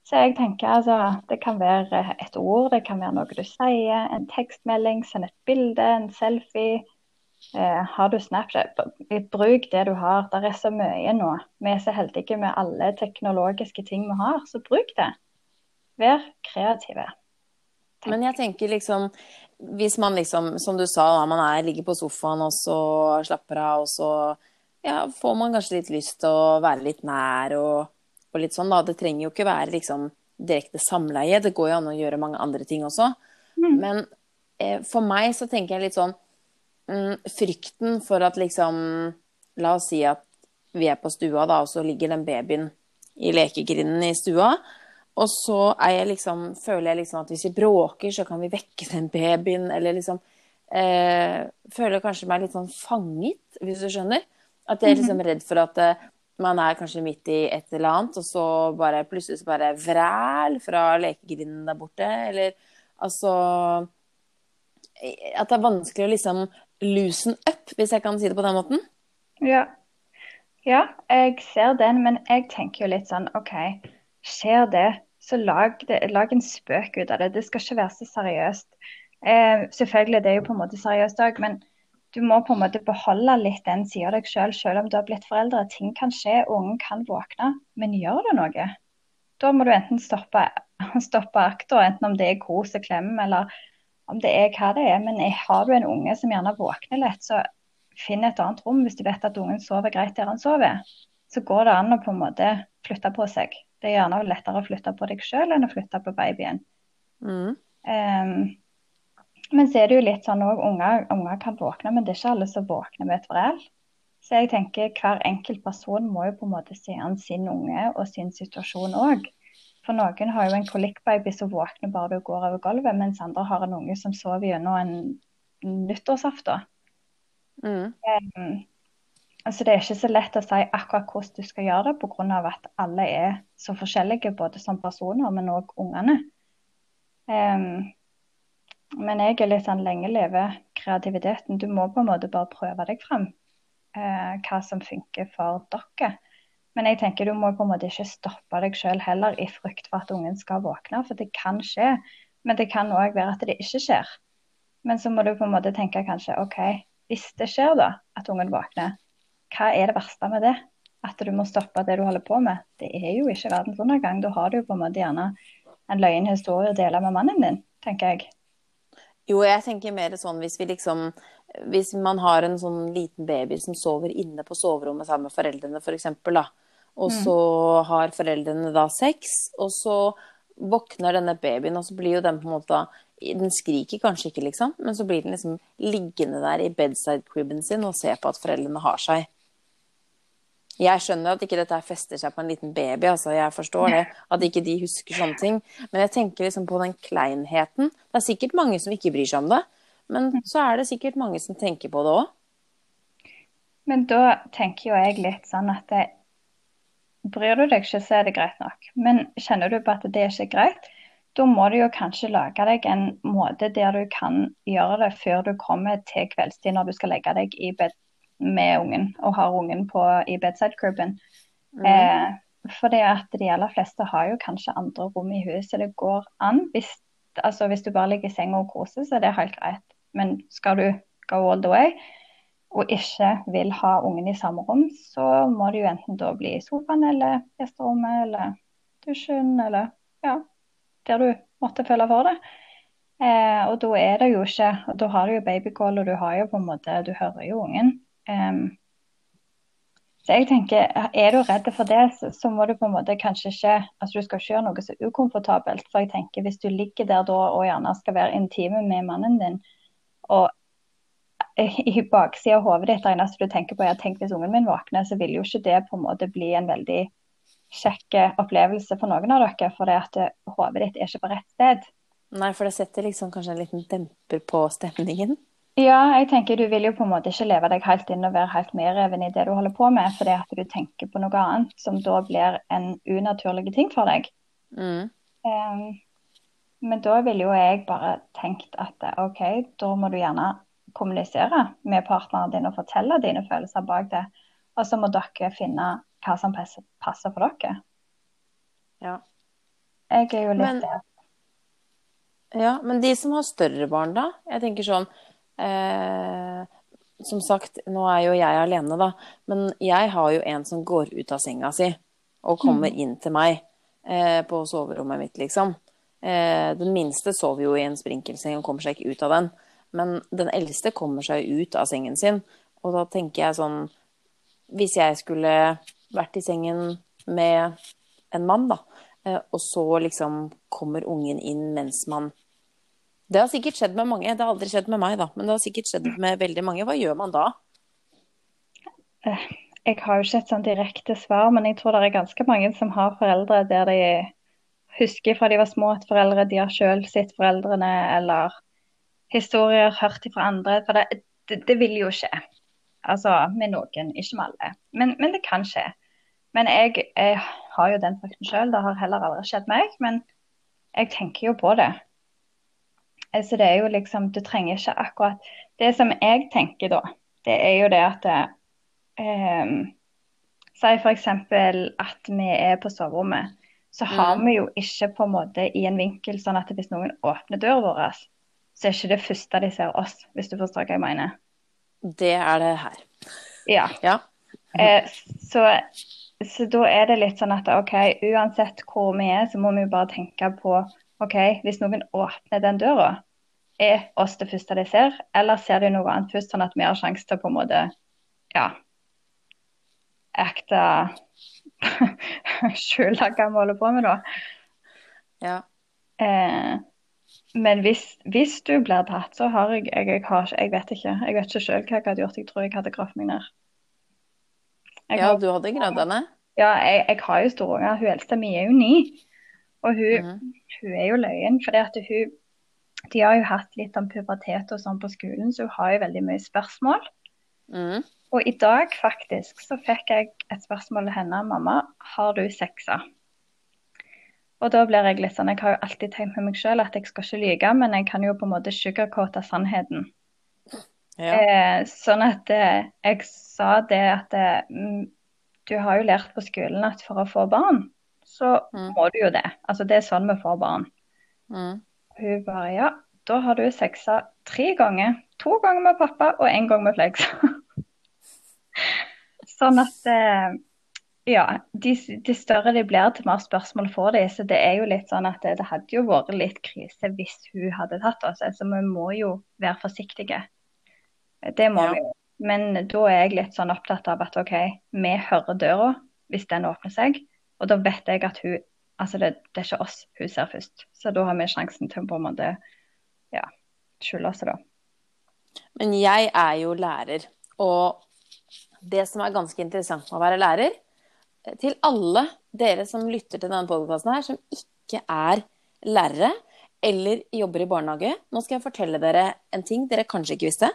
Så jeg tenker altså, det kan være et ord, det kan være noe du sier, en tekstmelding, send et bilde, en selfie. Eh, har du Snapchat, bruk det du har. Det er så mye nå. Vi er så heldige med alle teknologiske ting vi har, så bruk det. Vær kreative. Men jeg tenker liksom Hvis man liksom, som du sa, da, man er, ligger på sofaen og så slapper av, og så ja, får man kanskje litt lyst til å være litt nær og, og litt sånn, da. Det trenger jo ikke være liksom direkte samleie. Det går jo an å gjøre mange andre ting også. Mm. Men eh, For meg så tenker jeg litt sånn mm, Frykten for at liksom La oss si at vi er på stua, da, og så ligger den babyen i lekegrinden i stua. Og så er jeg liksom, føler jeg liksom at hvis vi bråker, så kan vi vekke den babyen, eller liksom eh, Føler kanskje meg litt sånn fanget, hvis du skjønner. At jeg er liksom redd for at eh, man er kanskje midt i et eller annet, og så bare plutselig så bare vræl fra lekegrinden der borte, eller altså At det er vanskelig å liksom loosen up, hvis jeg kan si det på den måten. Ja. ja, jeg ser den, men jeg tenker jo litt sånn OK, skjer det, så lag, det, lag en spøk ut av det. Det skal ikke være så seriøst. Eh, selvfølgelig, det er jo på en måte seriøst òg, men du må på en måte beholde litt den sida av deg sjøl, selv, selv om du har blitt foreldre. Ting kan skje, ungen kan våkne, men gjør du noe? Da må du enten stoppe, stoppe akta, enten om det er kos og klem, eller om det er hva det er. Men har du en unge som gjerne våkner lett, så finn et annet rom hvis du vet at ungen sover greit der han sover. Så går det an å på en måte flytte på seg. Det er gjerne lettere å flytte på deg sjøl enn å flytte på babyen. Mm. Um, men så er det jo litt sånn òg, unger, unger, kan våkne, men det er ikke alle som våkner med et vrell. Så jeg tenker hver enkelt person må jo på en måte se an sin unge og sin situasjon òg. For noen har jo en kolikkbaby som våkner bare du går over gulvet, mens andre har en unge som sover gjennom en nyttårsaften. Mm. Um, altså det er ikke så lett å si akkurat hvordan du skal gjøre det, pga. at alle er så forskjellige, både som personer, men òg ungene. Um, men jeg er litt sånn lenge leve kreativiteten. Du må på en måte bare prøve deg frem. Uh, hva som funker for dere. Men jeg tenker du må på en måte ikke stoppe deg sjøl heller i frykt for at ungen skal våkne, for det kan skje. Men det kan òg være at det ikke skjer. Men så må du på en måte tenke kanskje OK, hvis det skjer da, at ungen våkner, hva er det verste med det? At du må stoppe det du holder på med. Det er jo ikke verdens undergang. Da har du på en måte gjerne en løgn historie å dele med mannen din, tenker jeg. Jo, jeg tenker mer sånn hvis vi liksom Hvis man har en sånn liten baby som sover inne på soverommet sammen med foreldrene, f.eks., for eksempel, da og mm. så har foreldrene da sex, og så våkner denne babyen, og så blir jo den på en måte Den skriker kanskje ikke, liksom, men så blir den liksom liggende der i bedside cribben sin og ser på at foreldrene har seg. Jeg skjønner at ikke dette fester seg på en liten baby, altså jeg forstår det. At ikke de husker sånne ting. Men jeg tenker liksom på den kleinheten. Det er sikkert mange som ikke bryr seg om det. Men så er det sikkert mange som tenker på det òg. Men da tenker jo jeg litt sånn at det, Bryr du deg ikke, så er det greit nok. Men kjenner du på at det er ikke greit, da må du jo kanskje lage deg en måte der du kan gjøre det før du kommer til kveldstid når du skal legge deg i bed med ungen og har ungen på, i bedside cribben. Mm. Eh, for det at de aller fleste har jo kanskje andre rom i huset. Det går an. Hvis, altså hvis du bare ligger i senga og koser, så er det helt greit. Men skal du go all the way, og ikke vil ha ungen i samme rom, så må det jo enten da bli i sofaen eller gjesterommet eller dusjen eller ja, der du måtte føle for det. Eh, og da er det jo ikke Da har du jo babycall, og du har jo på en måte Du hører jo ungen. Så jeg tenker, Er du redd for det, så, må du på en måte kanskje ikke altså Du skal ikke gjøre noe så ukomfortabelt. For jeg tenker hvis du ligger der da og gjerne skal være intime med mannen din, og i baksida av hodet ditt det eneste du tenker på er tenk hvis ungen min våkner, så vil jo ikke det på en måte bli en veldig kjekk opplevelse for noen av dere. For det at hodet ditt er ikke på rett sted. Nei, for det setter liksom kanskje en liten demper på stemningen? Ja, jeg tenker du vil jo på en måte ikke leve deg helt inn og være helt medreven i det du holder på med, fordi at du tenker på noe annet som da blir en unaturlig ting for deg. Mm. Um, men da ville jo jeg bare tenkt at OK, da må du gjerne kommunisere med partneren din og fortelle dine følelser bak det. Og så må dere finne hva som passer for dere. Ja. Jeg er jo litt men, Ja, men de som har større barn, da? Jeg tenker sånn eh, Som sagt, nå er jo jeg alene, da. Men jeg har jo en som går ut av senga si og kommer mm. inn til meg eh, på soverommet mitt, liksom. Eh, den minste sover jo i en sprinkelseng og kommer seg ikke ut av den. Men den eldste kommer seg ut av sengen sin. Og da tenker jeg sånn Hvis jeg skulle vært i sengen med en mann, da, eh, og så liksom kommer ungen inn mens man Det har sikkert skjedd med mange. Det har aldri skjedd med meg, da. Men det har sikkert skjedd med veldig mange. Hva gjør man da? Jeg har jo ikke et sånn direkte svar, men jeg tror det er ganske mange som har foreldre der de husker fra de var små at foreldre de har selv sett foreldrene, eller historier hørt fra andre. For det, det, det, vil jo skje. Altså med noen, ikke med alle. Men, men det kan skje. Men jeg, jeg har jo den frykten sjøl. Det har heller aldri skjedd meg. Men jeg tenker jo på det. Altså det er jo liksom Du trenger ikke akkurat Det som jeg tenker da, det er jo det at eh, Si f.eks. at vi er på soverommet. Så har mm. vi jo ikke på en måte i en vinkel sånn at hvis noen åpner døra vår, så er ikke det første de ser oss, hvis du forstår hva jeg mener. Det er det her. Ja. ja. Eh, så, så, da er det litt sånn at OK, uansett hvor vi er, så må vi jo bare tenke på OK, hvis noen åpner den døra, er oss det første de ser, eller ser de noe annet først, sånn at vi har sjanse til å på en måte ja, ekte skjule hva vi holder på med, da. Ja. Eh, men hvis, hvis, du blir tatt, så har jeg jeg, jeg, har, jeg vet ikke. Jeg vet ikke sjøl hva jeg hadde gjort. Jeg tror jeg hadde gravd meg ned. Jeg ja, har, du hadde gravd deg ned? Ja, jeg, jeg har jo store unger. Hun eldste mi er jo ni. Og hun, mm. hun er jo løyen. For hun De har jo hatt litt om pubertet og sånn på skolen, så hun har jo veldig mye spørsmål. Mm. Og i dag faktisk så fikk jeg et spørsmål til henne. 'Mamma, har du sexa?' Og da blir jeg litt sånn Jeg har jo alltid tenkt med meg sjøl at jeg skal ikke lyge, men jeg kan jo på en måte sugarcoate sannheten. Ja. Eh, sånn at eh, jeg sa det at eh, du har jo lært på skolen at for å få barn, så mm. må du jo det. Altså det er sånn vi får barn. Mm. Hun bare ja, da har du sexa tre ganger. To ganger med pappa og én gang med Flex. sånn at eh, ja, de, de, større de blir, til mer spørsmål får de. Så det er jo litt sånn at det, det hadde jo vært litt krise hvis hun hadde tatt oss. Altså vi må jo være forsiktige. Det må ja. vi jo. Men da er jeg litt sånn opptatt av at OK, vi hører døra hvis den åpner seg. Og da vet jeg at hun Altså det, det er ikke oss hun ser først. Så da har vi sjansen til å på en måte ja, skjule oss, da. Men jeg er jo lærer, og det som er ganske interessant med å være lærer, eh, til alle dere som lytter til denne podkasten her, som ikke er lærere eller jobber i barnehage, nå skal jeg fortelle dere en ting dere kanskje ikke visste.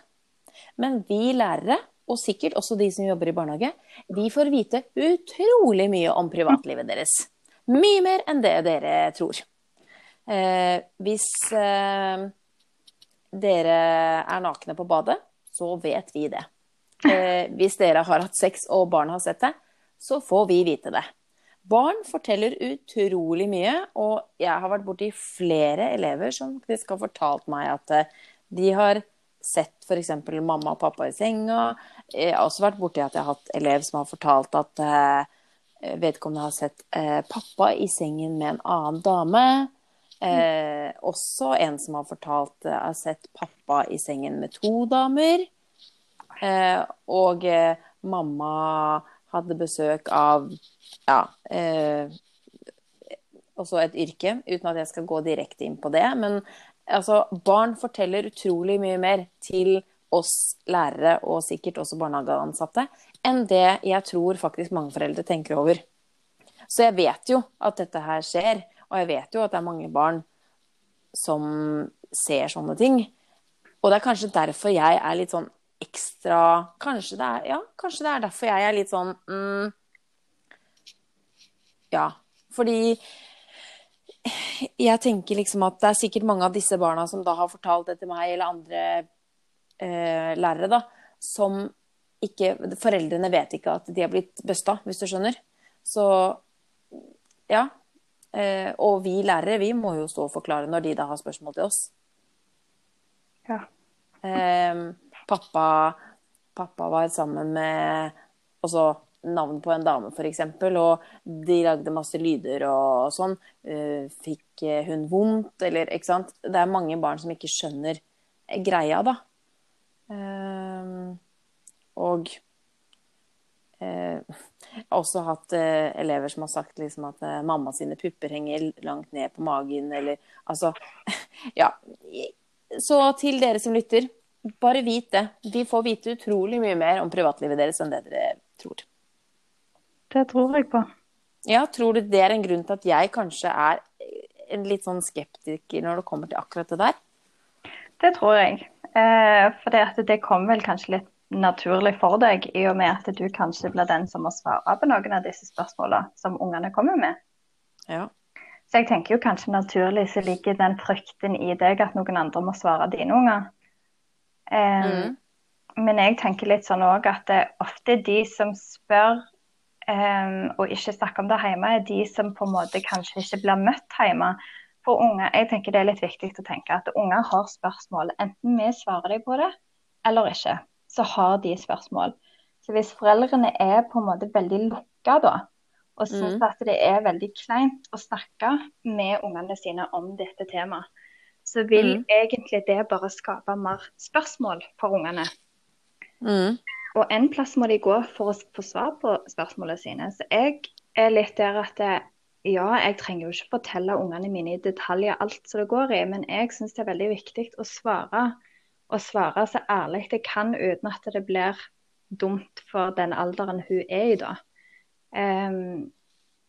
Men vi lærere, og sikkert også de som jobber i barnehage, vi får vite utrolig mye om privatlivet deres. Mye mer enn det dere tror. Eh, hvis eh, dere er nakne på badet, så vet vi det. Eh, hvis dere har hatt sex og barn har sett det, så får vi vite det. Barn forteller utrolig mye, og jeg har vært borti flere elever som har fortalt meg at eh, de har sett f.eks. mamma og pappa i senga. Jeg har også vært borti at jeg har hatt elev som har fortalt at eh, vedkommende har sett eh, pappa i sengen med en annen dame. Eh, også en som har fortalt eh, har sett pappa i sengen med to damer. Eh, og eh, mamma hadde besøk av ja, eh, også et yrke, uten at jeg skal gå direkte inn på det. Men altså, barn forteller utrolig mye mer til oss lærere, og sikkert også barnehageansatte, enn det jeg tror faktisk mange foreldre tenker over. Så jeg vet jo at dette her skjer, og jeg vet jo at det er mange barn som ser sånne ting. Og det er kanskje derfor jeg er litt sånn ekstra Kanskje det er, ja, kanskje det er derfor jeg er litt sånn mm, Ja. Fordi jeg tenker liksom at det er sikkert mange av disse barna som da har fortalt det til meg, eller andre eh, lærere, da, som ikke Foreldrene vet ikke at de har blitt busta, hvis du skjønner. Så ja. Eh, og vi lærere, vi må jo stå og forklare når de da har spørsmål til oss. Ja. Eh, pappa, pappa var sammen med også navn på en dame, f.eks., og de lagde masse lyder og sånn. Uh, fikk hun vondt, eller ikke sant? Det er mange barn som ikke skjønner greia, da. Uh, og eh, jeg har også hatt elever som har sagt liksom at mamma sine pupper henger langt ned på magen, eller altså Ja. så til dere som lytter, bare vit det. Vi får vite utrolig mye mer om privatlivet deres enn det dere tror. Det tror jeg på. Ja, tror du det er en grunn til at jeg kanskje er en litt sånn skeptiker når det kommer til akkurat det der? Det tror jeg. Eh, for det, det kommer vel kanskje litt naturlig for deg, i og med at du kanskje blir den som må svare på noen av disse spørsmålene som ungene kommer med. Ja. Så jeg tenker jo kanskje naturlig så ligger den frykten i deg at noen andre må svare dine unger. Um, mm. Men jeg tenker litt sånn òg at det er ofte de som spør um, og ikke snakker om det hjemme, er de som på en måte kanskje ikke blir møtt hjemme. For unger, jeg tenker Det er litt viktig å tenke at unger har spørsmål. Enten vi svarer dem på det eller ikke, så har de spørsmål. Så hvis foreldrene er på en måte veldig lukka da, og syns mm. at det er veldig kleint å snakke med ungene sine om dette temaet, så vil mm. egentlig det bare skape mer spørsmål for ungene. Mm. Og en plass må de gå for å få svar på spørsmålene sine. Så jeg er litt der at det, ja, jeg trenger jo ikke fortelle ungene mine i detaljer alt som det går i, men jeg syns det er veldig viktig å svare. Og svare så ærlig jeg kan uten at det blir dumt for den alderen hun er i da. Um,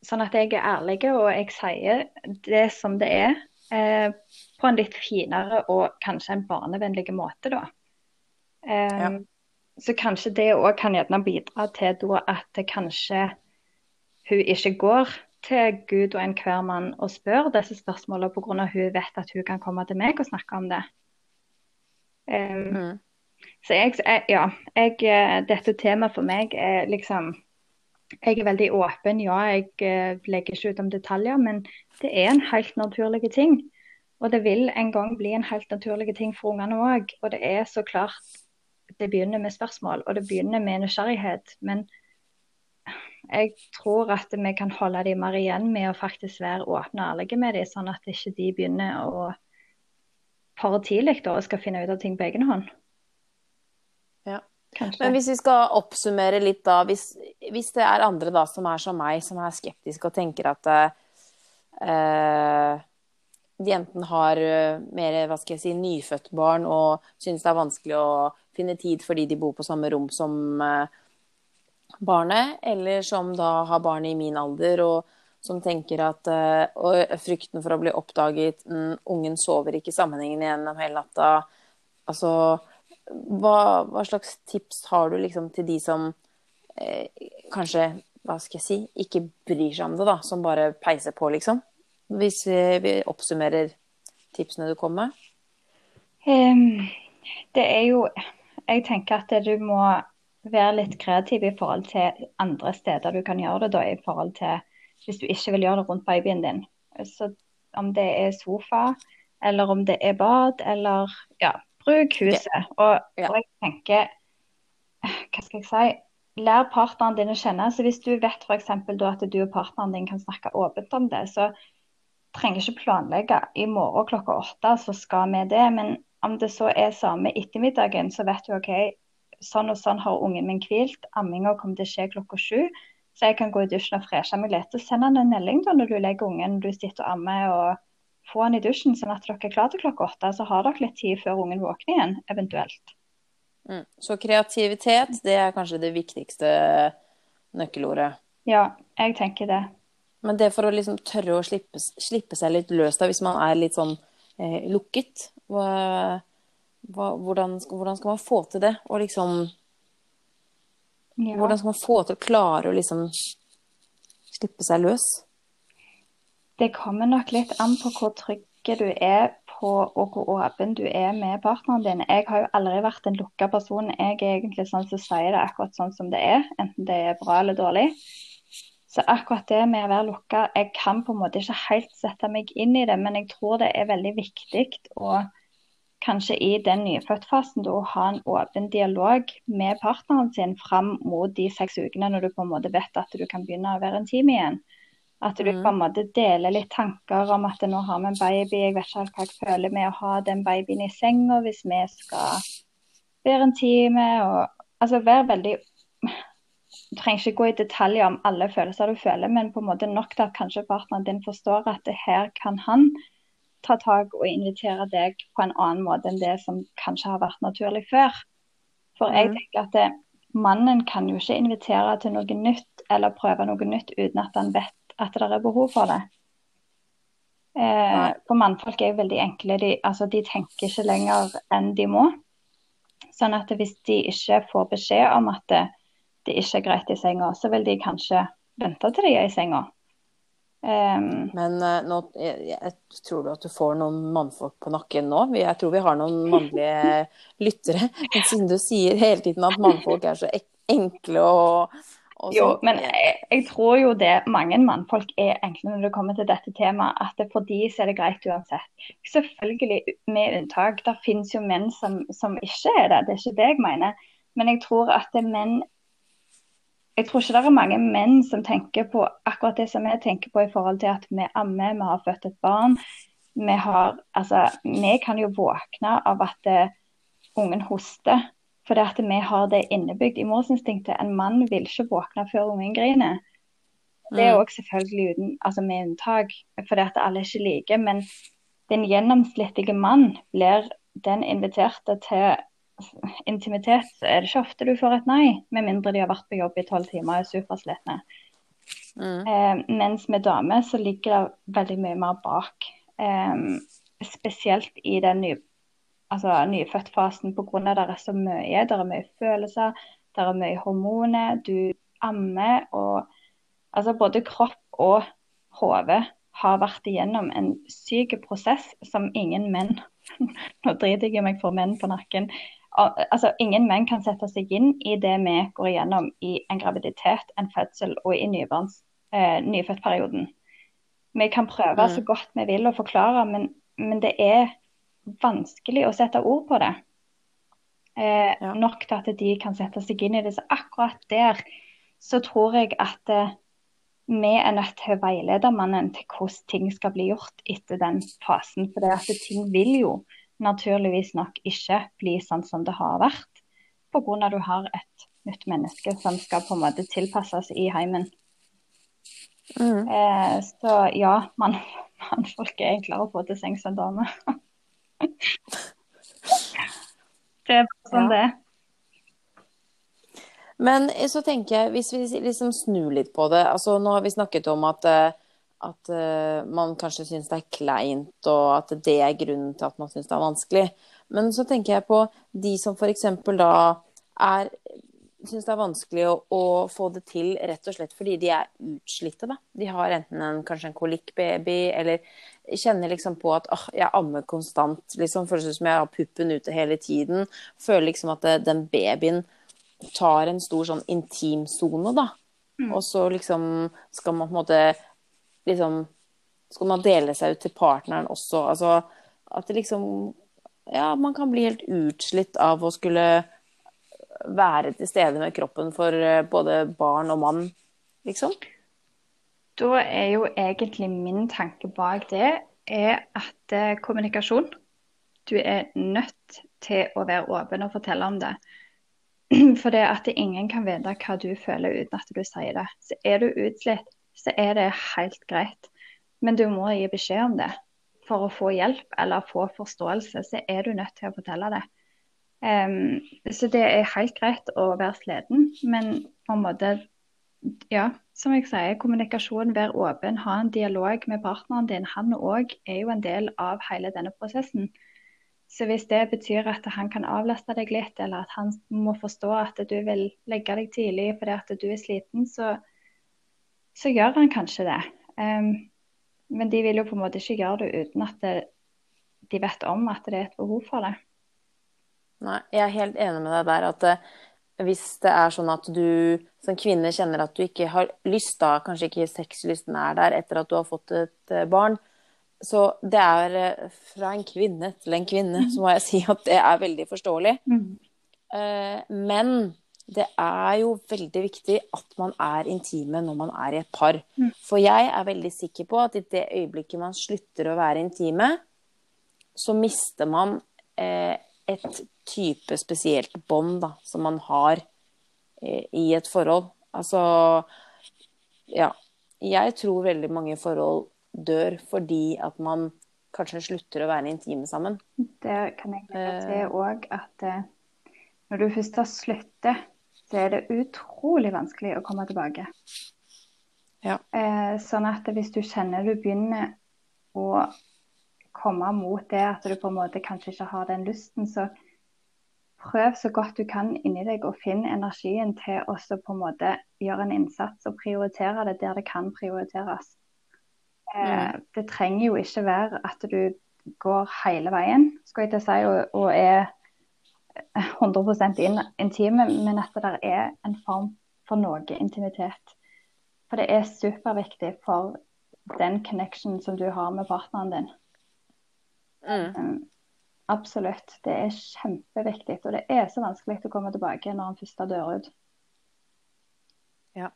sånn at jeg er ærlig og jeg sier det som det er, uh, på en litt finere og kanskje en barnevennlig måte, da. Um, ja så kanskje det òg kan gjerne bidra til at kanskje hun ikke går til Gud og enhver mann og spør disse spørsmålene pga. hun vet at hun kan komme til meg og snakke om det. Um, mm. Så jeg, ja, jeg, eh, dette temaet for meg er liksom Jeg er veldig åpen, ja. Jeg uh, legger ikke ut om detaljer, men det er en helt naturlig ting. Og det vil en gang bli en helt naturlig ting for ungene òg. Og det er så klart det begynner med spørsmål, og det begynner med nysgjerrighet. Men jeg tror at vi kan holde dem mer igjen med å faktisk være åpne og ærlige med dem, sånn at ikke de begynner å for tidlig da, og skal finne ut av ting på egen hånd. Ja. Kanskje. Men hvis vi skal oppsummere litt da, hvis, hvis, det er andre da som er som meg, som er skeptiske og tenker at uh, de enten har uh, mer hva skal jeg si, nyfødt barn og syns det er vanskelig å finne tid fordi de bor på samme rom som uh, barnet, eller som da har barn i min alder og som tenker at uh, Og frykten for å bli oppdaget, mm, ungen sover ikke sammenhengende gjennom hele natta. Altså hva, hva, slags tips har du liksom til de som kanskje, hva skal jeg si, ikke bryr seg om det, da, som bare peiser på, liksom? Hvis vi oppsummerer tipsene du kom med? Um, det er jo Jeg tenker at du må være litt kreativ i forhold til andre steder du kan gjøre det, da, i forhold til hvis du ikke vil gjøre det rundt babyen din. Så om det er sofa, eller om det er bad, eller ja, bruk huset. Og, ja. og jeg tenker Hva skal jeg si? Lær partneren din å kjenne. Så hvis du vet f.eks. at du og partneren din kan snakke åpent om det, så trenger ikke planlegge i morgen klokka åtte, så skal vi det. Men om det så er samme ettermiddagen, så vet du OK, sånn og sånn har ungen min hvilt. Amminga kommer til å skje klokka sju. Så jeg kan gå i dusjen og freshe meg litt. Og sende han en melding da når du legger ungen du sitter og ammer, og få han i dusjen sånn at dere er klare til klokka åtte. Så har dere litt tid før ungen våkner igjen, eventuelt. Mm. Så kreativitet, det er kanskje det viktigste nøkkelordet? Ja, jeg tenker det. Men det for å liksom tørre å slippe, slippe seg litt løs da, hvis man er litt sånn eh, lukket hva, hva, hvordan, hvordan, skal man få til det? Og liksom ja. Hvordan skal man få til å klare å liksom slippe seg løs? Det kommer nok litt an på hvor trygge du er på, og hvor åpen du er med partneren din. Jeg har jo aldri vært en lukka person. Jeg er egentlig sånn som sier det akkurat sånn som det er, enten det er bra eller dårlig. Så akkurat det med å være lukka, jeg kan på en måte ikke helt sette meg inn i det, men jeg tror det er veldig viktig å kanskje i den nyfødtfasen å ha en åpen dialog med partneren sin fram mot de seks ukene når du på en måte vet at du kan begynne å være en time igjen. At du mm. på en måte deler litt tanker om at nå har vi en baby, jeg vet ikke hva jeg føler med å ha den babyen i senga hvis vi skal være en time. Og, altså være veldig du trenger ikke gå i detaljer om alle følelser du føler, men på en måte nok til at kanskje partneren din forstår at det her kan han ta tak og invitere deg på en annen måte enn det som kanskje har vært naturlig før. For jeg Mm. tenker at det, mannen kan jo ikke invitere til noe nytt eller prøve noe nytt uten at han vet at det er behov for det. Eh, for mannfolk er jo veldig enkle. De, altså, de tenker ikke lenger enn de må. Sånn at hvis de ikke får beskjed om at det, det ikke er greit i senga, så vil de kanskje vente til de er i senga. Ehm, Men uh, nå, jeg, jeg, tror du at du får noen mannfolk på nakken nå? Jeg tror vi har noen mannlige lyttere. Men siden du sier hele tiden at mannfolk er så enkle og, og jo, sånn. men jeg, jeg tror jo det mange mannfolk er enkle når det kommer til dette temaet, at det for de så er det greit uansett. Selvfølgelig med unntak. Det finnes jo menn som, som ikke er det, det er ikke det jeg mener. Men jeg tror at det menn jeg tror ikke det er mange menn som tenker på akkurat det som vi tenker på i forhold til at vi ammer, vi har født et barn. Vi, har, altså, vi kan jo våkne av at eh, ungen hoster, fordi at vi har det innebygd i morsinstinktet. En mann vil ikke våkne før ungen griner. Det er Mm. òg selvfølgelig uten, altså med unntak, fordi at alle er ikke like. Men den gjennomsnittlige mann blir den inviterte til intimitet, så er det ikke ofte du får et nei, med mindre de har vært på jobb i tolv timer og er superslitne. Mm. Eh, mens med damer så ligger det veldig mye mer bak. Eh, spesielt i den ny, altså, nyfødtfasen pga. det er så mye. Det er mye følelser, det er mye hormoner. Du ammer og Altså både kropp og hode har vært igjennom en syk prosess som ingen menn Nå driter jeg meg for menn på nakken. Al- Altså, ingen menn kan sette seg inn i det vi går igjennom i en graviditet, en fødsel og i nybarns, eh, nyfødtperioden. Vi kan prøve Mm. så godt vi vil å forklare, men, men det er vanskelig å sette ord på det. Eh, Ja. Nok til at de kan sette seg inn i det. Så akkurat der så tror jeg at eh, vi er nødt til å veilede mannen til hvordan ting skal bli gjort etter den fasen. For det at ting vil jo naturligvis nok ikke bli sånn som det har vært, pga. du har et nytt menneske som skal på en måte tilpasses i heimen. Mm. Eh, så ja, man, mannfolk er enklere å få til sengs enn damer. det er bare sånn Ja. det er. Men så tenker jeg, hvis vi liksom snur litt på det altså Nå har vi snakket om at, eh, at uh, man kanskje syns det er kleint, og at det er grunnen til at man syns det er vanskelig. Men så tenker jeg på de som f.eks. da er syns det er vanskelig å, å få det til rett og slett fordi de er utslitte. Da. De har enten en, kanskje en kolikkbaby, eller kjenner liksom på at åh, jeg ammer konstant. Liksom, føles ut som jeg har puppen ute hele tiden. Føler liksom at det, den babyen tar en stor sånn intimsone, da. Mm. Og så liksom skal man på en måte liksom Skal man dele seg ut til partneren også? Altså at det liksom Ja, man kan bli helt utslitt av å skulle være til stede med kroppen for eh, både barn og mann, liksom. Da er jo egentlig min tanke bak det er at eh, kommunikasjon Du er nødt til å være åpen og fortelle om det. For det at ingen kan vite hva du føler uten at du sier det. Så er du utslitt, så er det helt greit. Men du må gi beskjed om det. For å få hjelp eller få forståelse, så er du nødt til å fortelle det. Um, så det er helt greit å være sliten, men på en måte ja, som jeg sier, kommunikasjon, vær åpen, ha en dialog med partneren din. Han òg er jo en del av hele denne prosessen. Så hvis det betyr at han kan avlaste deg litt, eller at han må forstå at du vil legge deg tidlig fordi at du er sliten, så, så gjør han kanskje det. Um, men de vil jo på en måte ikke gjøre det uten at det, de vet om at det er et behov for det. Nei, jeg er helt enig med deg der at uh, hvis det er sånn at du som kvinne kjenner at du ikke har lyst, da kanskje ikke sexlysten er der etter at du har fått et uh, barn, så det er uh, fra en kvinne til en kvinne, så må jeg si at det er veldig forståelig. Eh, Men det er jo veldig viktig at man er intime når man er i et par. Mm. For jeg er veldig sikker på at i det øyeblikket man slutter å være intime, så mister man eh, et type spesielt bånd som man har eh, i et forhold. Altså Ja. Jeg tror veldig mange forhold dør fordi at man kanskje slutter å være intime sammen. Det kan jeg legge Eh. til òg at eh, når du først har sluttet, så er det utrolig vanskelig å komme tilbake. Ja. Eh, sånn at hvis du kjenner du begynner å komme mot det at du på en måte kanskje ikke har den lysten, så prøv så godt du kan inni deg og finn energien til å på en måte gjøre en innsats og prioritere det der det kan prioriteres. Eh, det trenger jo ikke være at du går hele veien, skal jeg til å si, og, og er 100 in, intime, men at det er en form for noe intimitet. For det er superviktig for den connection som du har med partneren din. Mm. Um, absolutt. Det er kjempeviktig. Og det er så vanskelig å komme tilbake når han først dør ut. Ja.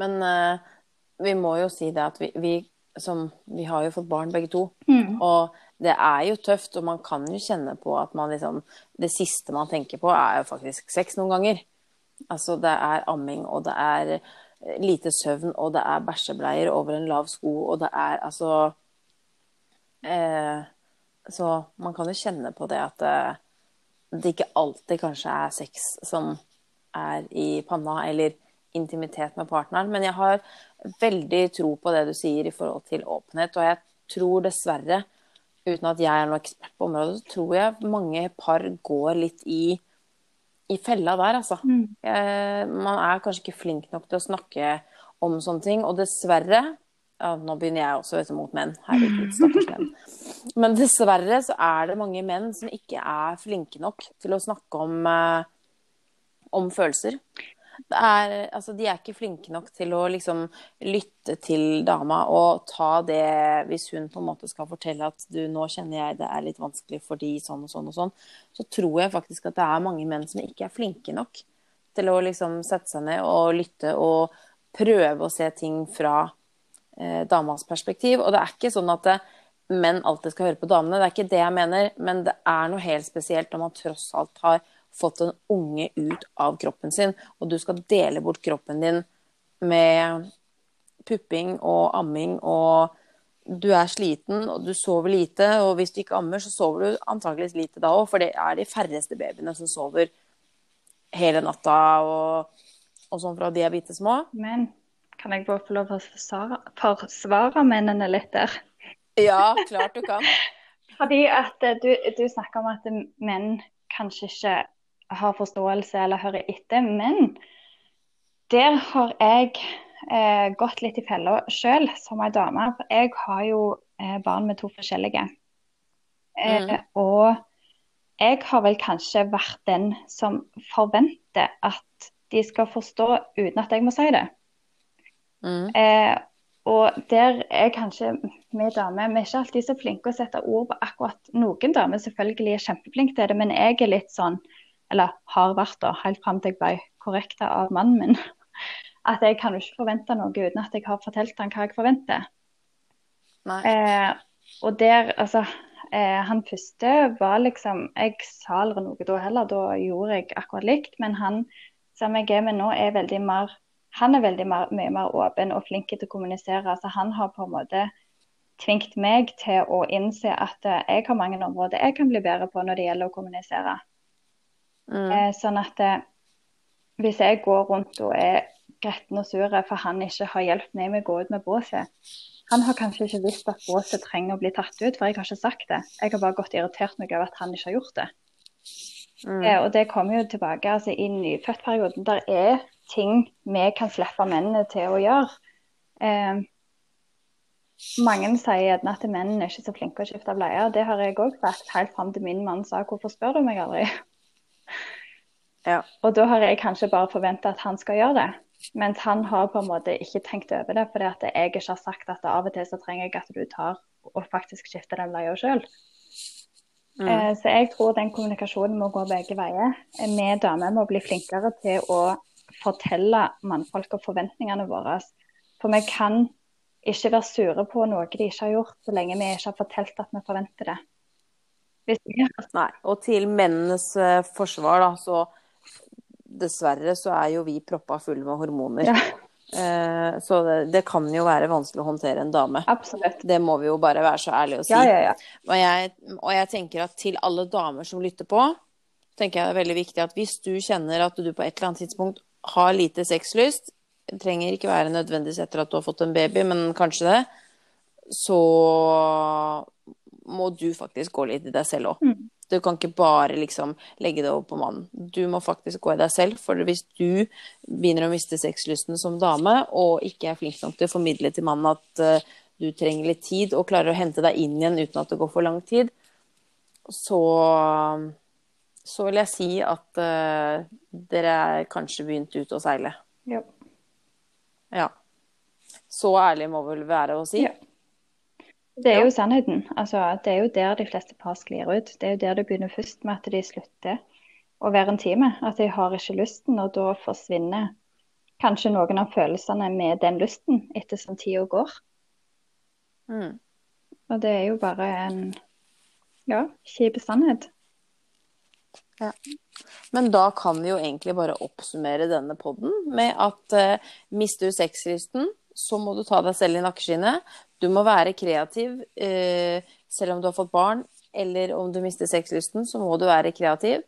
Men uh, vi må jo si det at vi, vi, som, vi har jo fått barn begge to. Mm. Og det er jo tøft, og man kan jo kjenne på at man liksom Det siste man tenker på, er jo faktisk sex noen ganger. Altså det er amming, og det er eh, lite søvn, og det er bæsjebleier over en lav sko, og det er altså eh, Så man kan jo kjenne på det at eh, det ikke alltid kanskje er sex som er i panna, eller intimitet med partneren. Men jeg har veldig tro på det du sier i forhold til åpenhet, og jeg tror dessverre uten at jeg er noen ekspert på området, så tror jeg mange par går litt i, i fella der, altså. Mm. Eh, man er kanskje ikke flink nok til å snakke om sånne ting, og dessverre ja, Nå begynner jeg også vet mot menn. Herregud, stakkars menn. Men dessverre så er det mange menn som ikke er flinke nok til å snakke om, eh, om følelser. Er, altså, de er ikke flinke nok til å liksom lytte til dama og ta det hvis hun på en måte skal fortelle at du, nå kjenner jeg det er litt vanskelig fordi sånn og sånn og sånn. Så tror jeg faktisk at det er mange menn som ikke er flinke nok til å liksom sette seg ned og lytte og prøve å se ting fra eh, damas perspektiv. Og det er ikke sånn at det, menn alltid skal høre på damene, det er ikke det jeg mener. Men det er noe helt spesielt når man tross alt har fått en unge ut av kroppen sin, og du skal dele bort kroppen din med pupping og amming, og du er sliten, og du sover lite, og hvis du ikke ammer, så sover du antakeligvis lite da òg, for det er de færreste babyene som sover hele natta og, og sånn fra de er bitte små. Men kan jeg bare få lov å forsvare, forsvare mennene litt der? Ja, klart du kan. Fordi at eh, du, du snakker om at menn kanskje ikke har forståelse eller hører etter. Men der har jeg eh, gått litt i fella sjøl som ei dame. For jeg har jo eh, barn med to forskjellige. Eh, Mm. Og jeg har vel kanskje vært den som forventer at de skal forstå uten at jeg må si det. Mm. Eh, og der er kanskje vi damer vi er ikke alltid så flinke å sette ord på akkurat noen damer. Selvfølgelig er kjempeflinke til det, men jeg er litt sånn, eller har vært da, helt fram til jeg ble korrekta av mannen min, at jeg kan jo ikke forvente noe uten at jeg har fortalt han hva jeg forventer. Eh, og der, altså eh, Han første var liksom Jeg sa aldri noe da heller, da gjorde jeg akkurat likt. Men han som jeg er med nå, er veldig mer han er veldig mer, mye mer åpen og flink til å kommunisere. Så han har på en måte tvingt meg til å innse at eh, jeg har mange områder jeg kan bli bedre på når det gjelder å kommunisere. Mm. Eh, sånn at eh, hvis jeg går rundt og er gretten og sur for han ikke har hjulpet meg med å gå ut med båset Han har kanskje ikke visst at båset trenger å bli tatt ut, for jeg har ikke sagt det. Jeg har bare gått irritert meg over at han ikke har gjort det. Mm. Eh, og det kommer jo tilbake altså, i nyfødtperioden. Der er ting vi kan slippe mennene til å gjøre. Eh, mange sier at mennene er ikke så flinke å skifte bleier. Det har jeg òg sagt helt fram til min mann sa 'hvorfor spør du meg aldri'? Ja. Og da har jeg kanskje bare forventa at han skal gjøre det. Mens han har på en måte ikke tenkt over det, fordi at jeg ikke har sagt at av og til så trenger jeg at du tar og faktisk skifter den bleia sjøl. Mm. Eh, Så jeg tror den kommunikasjonen må gå begge veier. Vi damer må bli flinkere til å fortelle mannfolk og forventningene våre. For vi kan ikke være sure på noe de ikke har gjort, så lenge vi ikke har fortalt at vi forventer det. Nei. Og til mennenes eh, forsvar, da, så dessverre så er jo vi proppa fulle med hormoner. Ja. Eh, så det, det kan jo være vanskelig å håndtere en dame. Absolutt. Det må vi jo bare være så ærlige å si. Ja, ja, ja. Og, jeg, og jeg tenker at til alle damer som lytter på, tenker jeg det er veldig viktig at hvis du kjenner at du på et eller annet tidspunkt har lite sexlyst, trenger ikke være nødvendigvis etter at du har fått en baby, men kanskje det, så må du faktisk gå litt i deg selv òg. Mm. Du kan ikke bare liksom legge det over på mannen. Du må faktisk gå i deg selv. For hvis du begynner å miste sexlysten som dame, og ikke er flink nok til å formidle til mannen at uh, du trenger litt tid, og klarer å hente deg inn igjen uten at det går for lang tid, så, så vil jeg si at uh, dere er kanskje begynt ut å seile. Ja. Ja. Så ærlig må vel være å si. Ja. Det er jo sannheten. Altså, det er jo der de fleste par sklir ut. Det er jo der det begynner først med at de slutter å være intime. At de har ikke lysten, og da forsvinner kanskje noen av følelsene med den lysten etter som tida går. Mm. Og det er jo bare en ja, kjip sannhet. Men da kan vi jo egentlig bare oppsummere denne podden med at uh, mister du sexlysten, så må du ta deg selv i nakkeskinnet. Du må være kreativ eh, selv om du har fått barn, eller om du mister sexlysten, så må du være kreativ.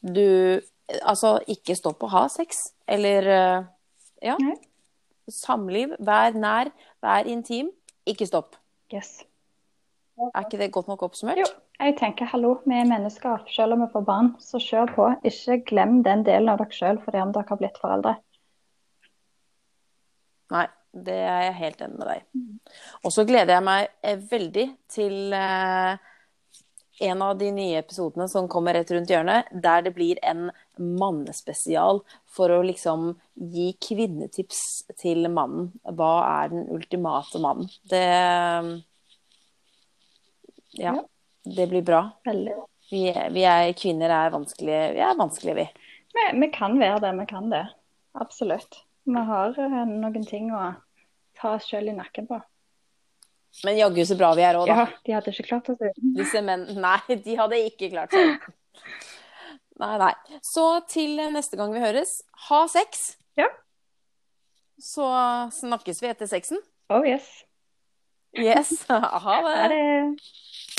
Du Altså, ikke stopp å ha sex. Eller eh, ja. Nei. Samliv. Vær nær, vær intim. Ikke stopp. Yes. Er ikke det godt nok oppsummert? Jo. Jeg tenker hallo, vi er mennesker. Selv om vi får barn, så kjør på. Ikke glem den delen av dere sjøl fordi om dere har blitt foreldre. Nei, det er jeg helt enig med deg. Og så gleder jeg meg eh, veldig til eh, en av de nye episodene som kommer rett rundt hjørnet, der det blir en mannespesial for å liksom gi kvinnetips til mannen. Hva er den ultimate mannen? Det Ja. Ja. Det blir bra. Vi, vi er kvinner er vanskelige, vi er vanskelige, vi. Vi, vi kan være det, vi kan det. Absolutt. Vi har eh, noen ting å ta oss sjøl i nakken på. Men jaggu så bra vi er òg, da. Ja, de hadde ikke klart oss uten. Disse menn Nei, de hadde ikke klart seg. Nei, nei. Så til neste gang vi høres, ha sex. Ja. Så snakkes vi etter sexen. Oh yes. Yes. Ha Ha det. det.